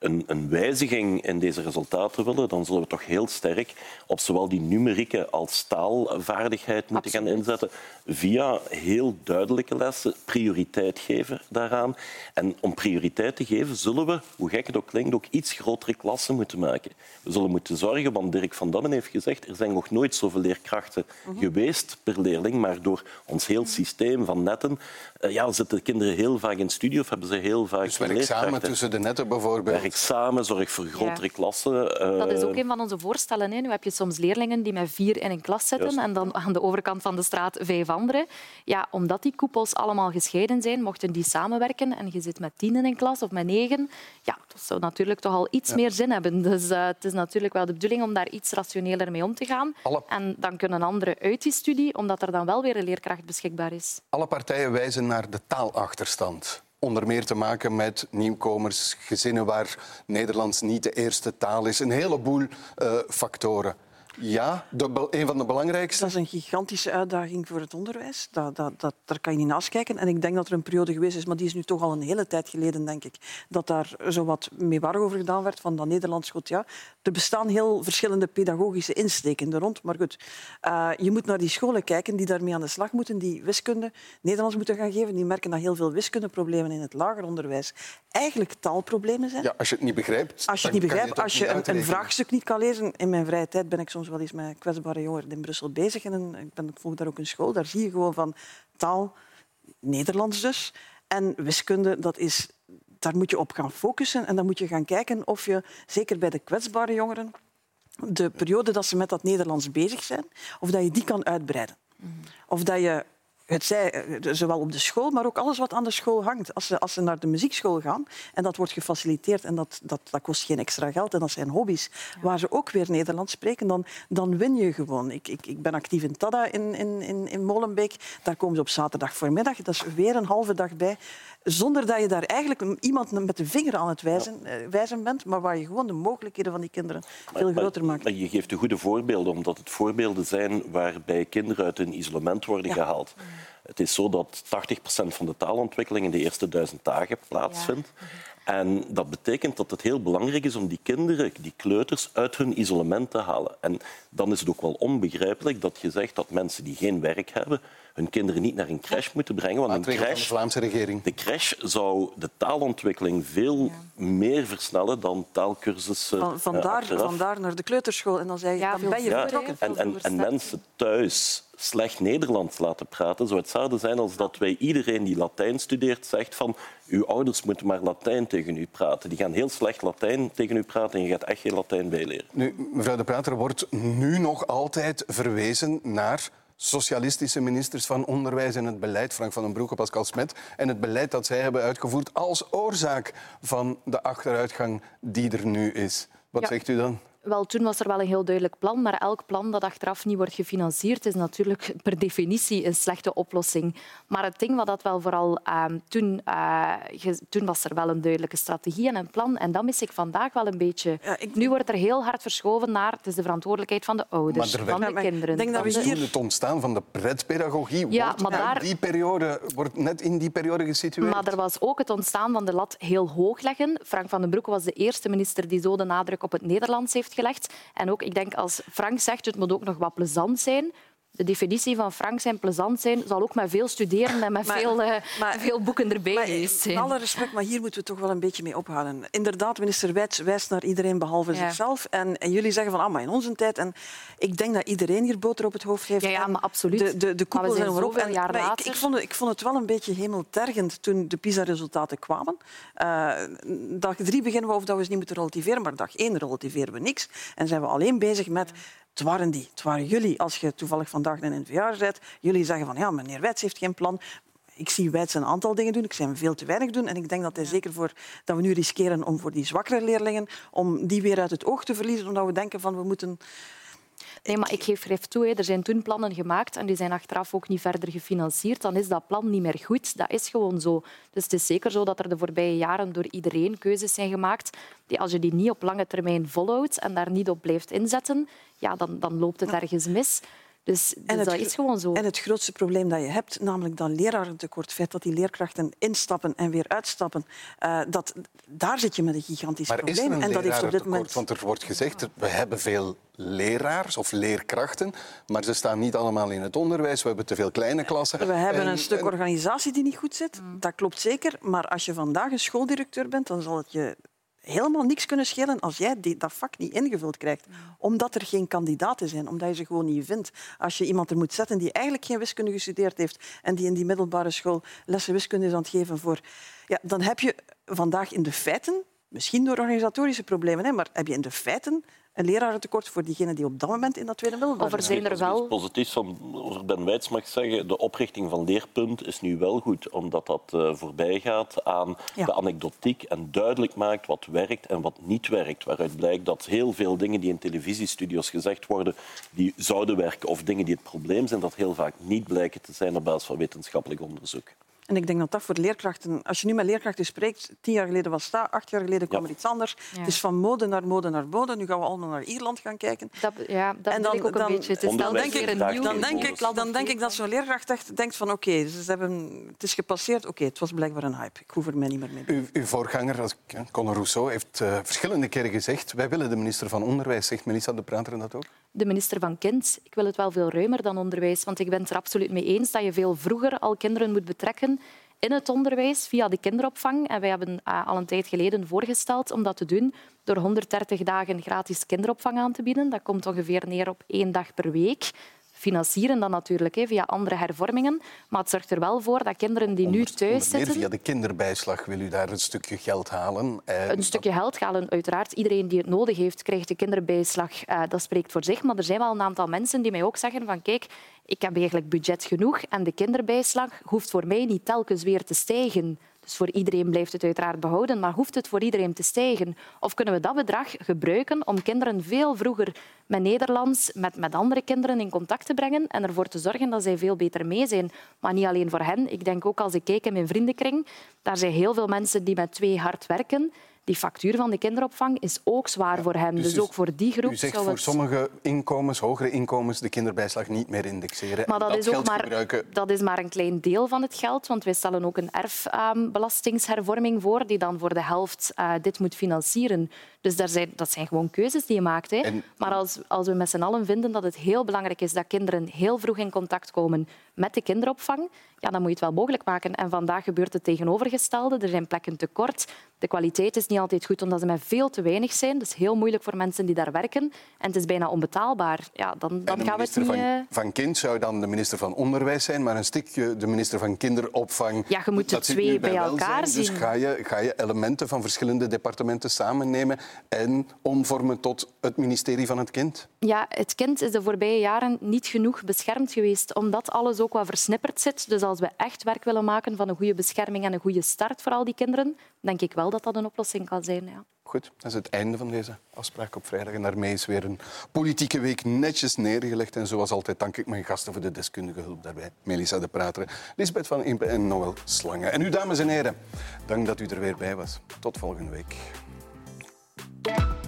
een, een wijziging in deze resultaten willen, dan zullen we toch heel sterk op zowel die numerieke als taalvaardigheid moeten gaan inzetten, via heel duidelijke lessen, prioriteit geven daaraan. En om prioriteit te geven, zullen we, hoe gek het ook klinkt, ook iets grotere klassen moeten maken. We zullen moeten zorgen, want Dirk van Dammen heeft gezegd, er zijn nog nooit zoveel leerkrachten geweest per leerling, maar door ons heel systeem van netten eh, ja, zitten kinderen heel vaak in studie of hebben ze heel vaak Dus werk samen tussen de netten bijvoorbeeld. Samen, zorg voor grotere Ja. klassen. eh, Dat is ook een van onze voorstellen. Hè. Nu heb je soms leerlingen die met vier in een klas zitten Juist. en dan aan de overkant van de straat vijf anderen. Ja, omdat die koepels allemaal gescheiden zijn, mochten die samenwerken en je zit met tien in een klas of met negen, ja, dat zou natuurlijk toch al iets Ja. meer zin hebben. Dus eh, het is natuurlijk wel de bedoeling om daar iets rationeler mee om te gaan. Alle- En dan kunnen anderen uit die studie, omdat er dan wel weer een leerkracht beschikbaar is. Alle partijen wijzen naar de taalachterstand. Onder meer te maken met nieuwkomers, gezinnen waar Nederlands niet de eerste taal is. Een heleboel eh, factoren. Ja, de, een van de belangrijkste. Dat is een gigantische uitdaging voor het onderwijs. Dat, dat, dat, daar kan je niet naast kijken. En ik denk dat er een periode geweest is, maar die is nu toch al een hele tijd geleden, denk ik, dat daar zo wat mee warrig over gedaan werd van dat Nederlands goed. Ja, er bestaan heel verschillende pedagogische insteken er rond. Maar goed, eh, je moet naar die scholen kijken die daarmee aan de slag moeten, die wiskunde Nederlands moeten gaan geven. Die merken dat heel veel wiskundeproblemen in het lager onderwijs eigenlijk taalproblemen zijn. Ja, als je het niet begrijpt. Als je het niet begrijpt, als je een, een vraagstuk niet kan lezen. In mijn vrije tijd ben ik soms wel eens met kwetsbare jongeren in Brussel bezig. En ik, ben, ik volg daar ook een school. Daar zie je gewoon van taal, Nederlands dus, en wiskunde, dat is daar moet je op gaan focussen en dan moet je gaan kijken of je, zeker bij de kwetsbare jongeren, de periode dat ze met dat Nederlands bezig zijn, of dat je die kan uitbreiden. Of dat je het zij, eh, zowel op de school, maar ook alles wat aan de school hangt. Als ze, als ze naar de muziekschool gaan en dat wordt gefaciliteerd en dat, dat, dat kost geen extra geld en dat zijn hobby's waar ze ook weer Nederlands spreken, dan, dan win je gewoon. Ik, ik, ik ben actief in Tada in, in, in, in Molenbeek. Daar komen ze op zaterdag voormiddag. Dat is weer een halve dag bij. Zonder dat je daar eigenlijk iemand met de vinger aan het wijzen, eh, wijzen bent, maar waar je gewoon de mogelijkheden van die kinderen veel groter maakt. Maar je geeft de goede voorbeelden, omdat het voorbeelden zijn waarbij kinderen uit hun isolement worden gehaald. Het is zo dat 80% van de taalontwikkeling in de eerste duizend dagen plaatsvindt. En dat betekent dat het heel belangrijk is om die kinderen, die kleuters, uit hun isolement te halen. En dan is het ook wel onbegrijpelijk dat je zegt dat mensen die geen werk hebben, hun kinderen niet naar een crash moeten brengen. Want een van de crash, Vlaamse regering. de crash zou de taalontwikkeling veel meer versnellen dan taalkursussen Van, eh, vandaar, vandaar naar de kleuterschool en dan, zei je, dan ben je Ja, vertrokken. en, en, en mensen thuis slecht Nederlands laten praten zou hetzelfde zijn als dat wij iedereen die Latijn studeert zegt van uw ouders moeten maar Latijn tegen u praten. Die gaan heel slecht Latijn tegen u praten en je gaat echt geen Latijn bijleren. Nu, mevrouw De Prater, er wordt nu nog altijd verwezen naar socialistische ministers van Onderwijs en het beleid, Frank van den Broek en Pascal Smet, en het beleid dat zij hebben uitgevoerd als oorzaak van de achteruitgang die er nu is. Wat Ja. zegt u dan? Wel, toen was er wel een heel duidelijk plan, maar elk plan dat achteraf niet wordt gefinancierd is natuurlijk per definitie een slechte oplossing. Maar het ding wat dat wel vooral ehm, toen, eh, ge- toen was er wel een duidelijke strategie en een plan en dat mis ik vandaag wel een beetje. Nu wordt er heel hard verschoven naar het is de verantwoordelijkheid van de ouders, Maar er van de kinderen. van de- Toen het ontstaan van de pretpedagogie Ja, wordt, maar daar- die periode, wordt net in die periode gesitueerd. Maar er was ook het ontstaan van de lat heel hoog leggen. Frank van den Broek was de eerste minister die zo de nadruk op het Nederlands heeft gelegd. En ook, ik denk, als Frank zegt, het moet ook nog wat plezant zijn. De definitie van Frank zijn plezant zijn zal ook met veel studeren en met Maar- veel, eh, maar- veel boeken erbij Met zijn. alle respect, maar hier moeten we toch wel een beetje mee ophouden. Inderdaad, minister Wijts wijst naar iedereen behalve Ja. zichzelf. En, en jullie zeggen van, ah, maar in onze tijd... En ik denk dat iedereen hier boter op het hoofd heeft. Ja, maar absoluut. De, de, de Maar we koepels zijn erop. En- jaar maar ik, later. ik, vond het, ik vond het wel een beetje hemeltergend toen de PISA-resultaten kwamen. Eh, dag drie beginnen we of dat we ze niet moeten relativeren, maar dag één relativeren we niks. En zijn we alleen bezig met... Het waren die, het waren jullie. Als je toevallig vandaag in een NVA rijdt, jullie zeggen van ja, meneer Wijts heeft geen plan. Ik zie Wijts een aantal dingen doen. Ik zie hem veel te weinig doen. En ik denk dat hij zeker voor dat we nu riskeren om voor die zwakkere leerlingen om die weer uit het oog te verliezen, omdat we denken van we moeten Nee, maar ik geef grif toe. hè. Er zijn toen plannen gemaakt en die zijn achteraf ook niet verder gefinancierd. Dan is dat plan niet meer goed. Dat is gewoon zo. Dus het is zeker zo dat er de voorbije jaren door iedereen keuzes zijn gemaakt die als je die niet op lange termijn volhoudt en daar niet op blijft inzetten, ja, dan, dan loopt het ergens mis. Dus, dus dat het is gewoon zo. En het grootste probleem dat je hebt, namelijk dat lerarentekort, het feit dat die leerkrachten instappen en weer uitstappen, eh, dat, daar zit je met een gigantisch Maar is er probleem. een en dat heeft op dit moment Want er wordt gezegd, we hebben veel leraars of leerkrachten, maar ze staan niet allemaal in het onderwijs. We hebben te veel kleine klassen. We hebben En- een stuk en- organisatie die niet goed zit. Dat klopt zeker. Maar als je vandaag een schooldirecteur bent, dan zal het je helemaal niks kunnen schelen als jij die- dat vak niet ingevuld krijgt. Omdat er geen kandidaten zijn, omdat je ze gewoon niet vindt. Als je iemand er moet zetten die eigenlijk geen wiskunde gestudeerd heeft en die in die middelbare school lessen wiskunde is aan het geven voor... Ja, dan heb je vandaag in de feiten, misschien door organisatorische problemen, hè, maar heb je in de feiten een lerarentekort voor diegenen die op dat moment in dat tweede middelbare Of er zijn er Als wel... positiefs van over Ben Wijts mag zeggen, de oprichting van Leerpunt is nu wel goed, omdat dat eh, voorbij gaat aan Ja. de anekdotiek en duidelijk maakt wat werkt en wat niet werkt. Waaruit blijkt dat heel veel dingen die in televisiestudio's gezegd worden, die zouden werken, of dingen die het probleem zijn, dat heel vaak niet blijken te zijn op basis van wetenschappelijk onderzoek. En ik denk dat dat voor leerkrachten... Als je nu met leerkrachten spreekt, tien jaar geleden was dat, acht jaar geleden kwam er iets anders. Ja. Het is van mode naar mode naar mode. Nu gaan we allemaal naar Ierland gaan kijken. Dat, ja, dat en wil ik ook een beetje. Het is dan wel denk weer ik, een nieuw dan denk ik, dan denk ik dat zo'n leerkracht echt denkt van oké, ze hebben, het is gepasseerd. Oké, het was blijkbaar een hype. Ik hoef er mij niet meer mee. Uw, uw voorganger, Conor Rousseau, heeft eh, verschillende keren gezegd wij willen de minister van Onderwijs. Zegt Melissa de Prater dat ook? De minister van Kind. Ik wil het wel veel ruimer dan onderwijs, want ik ben het er absoluut mee eens dat je veel vroeger al kinderen moet betrekken in het onderwijs via de kinderopvang. En wij hebben eh, al een tijd geleden voorgesteld om dat te doen door 130 dagen gratis kinderopvang aan te bieden. Dat komt ongeveer neer op één dag per week. Financieren dat natuurlijk hè, via andere hervormingen. Maar het zorgt er wel voor dat kinderen die nu thuis Meer zitten... via de kinderbijslag wil u daar een stukje geld halen. En Een stukje geld halen, uiteraard. Iedereen die het nodig heeft, krijgt de kinderbijslag. Eh, dat spreekt voor zich. Maar er zijn wel een aantal mensen die mij ook zeggen van kijk, ik heb eigenlijk budget genoeg en de kinderbijslag hoeft voor mij niet telkens weer te stijgen. Dus voor iedereen blijft het uiteraard behouden, maar hoeft het voor iedereen te stijgen? Of kunnen we dat bedrag gebruiken om kinderen veel vroeger met Nederlands, met, met andere kinderen in contact te brengen en ervoor te zorgen dat zij veel beter mee zijn? Maar niet alleen voor hen. Ik denk ook als ik kijk in mijn vriendenkring, daar zijn heel veel mensen die met twee hard werken. Die factuur van de kinderopvang is ook zwaar voor hen. Dus, u- ook voor die groep U zegt zou voor sommige inkomens, hogere inkomens, de kinderbijslag niet meer indexeren. Maar dat is, ook maar, gebruiken. dat is maar een klein deel van het geld, want wij stellen ook een erfbelastingshervorming voor die dan voor de helft eh, dit moet financieren. Dus daar zijn, dat zijn gewoon keuzes die je maakt. Hè. En- Maar als, als we met z'n allen vinden dat het heel belangrijk is dat kinderen heel vroeg in contact komen met de kinderopvang, ja, dan moet je het wel mogelijk maken. En vandaag gebeurt het tegenovergestelde. Er zijn plekken tekort. De kwaliteit is niet altijd goed omdat ze met veel te weinig zijn. Dat is heel moeilijk voor mensen die daar werken. En het is bijna onbetaalbaar. Ja, dan, dan de gaan we het minister niet... van, eh, van Kind zou dan de minister van Onderwijs zijn, maar een stukje de minister van Kinderopvang. Ja, je moet de twee bij elkaar. Dus zien. ga je, ga je elementen van verschillende departementen samennemen en omvormen tot het ministerie van het Kind? Ja, het kind is de voorbije jaren niet genoeg beschermd geweest, omdat alles ook wat versnipperd zit. Dus als we echt werk willen maken van een goede bescherming en een goede start voor al die kinderen, denk ik wel dat dat een oplossing kan zijn. Ja. Goed, dat is het einde van deze afspraak op vrijdag. En daarmee is weer een politieke week netjes neergelegd. En zoals altijd dank ik mijn gasten voor de deskundige hulp daarbij. Melissa de Prater, Lisbeth van Impe en Noël Slangen. En u, dames en heren, dank dat u er weer bij was. Tot volgende week. Bye.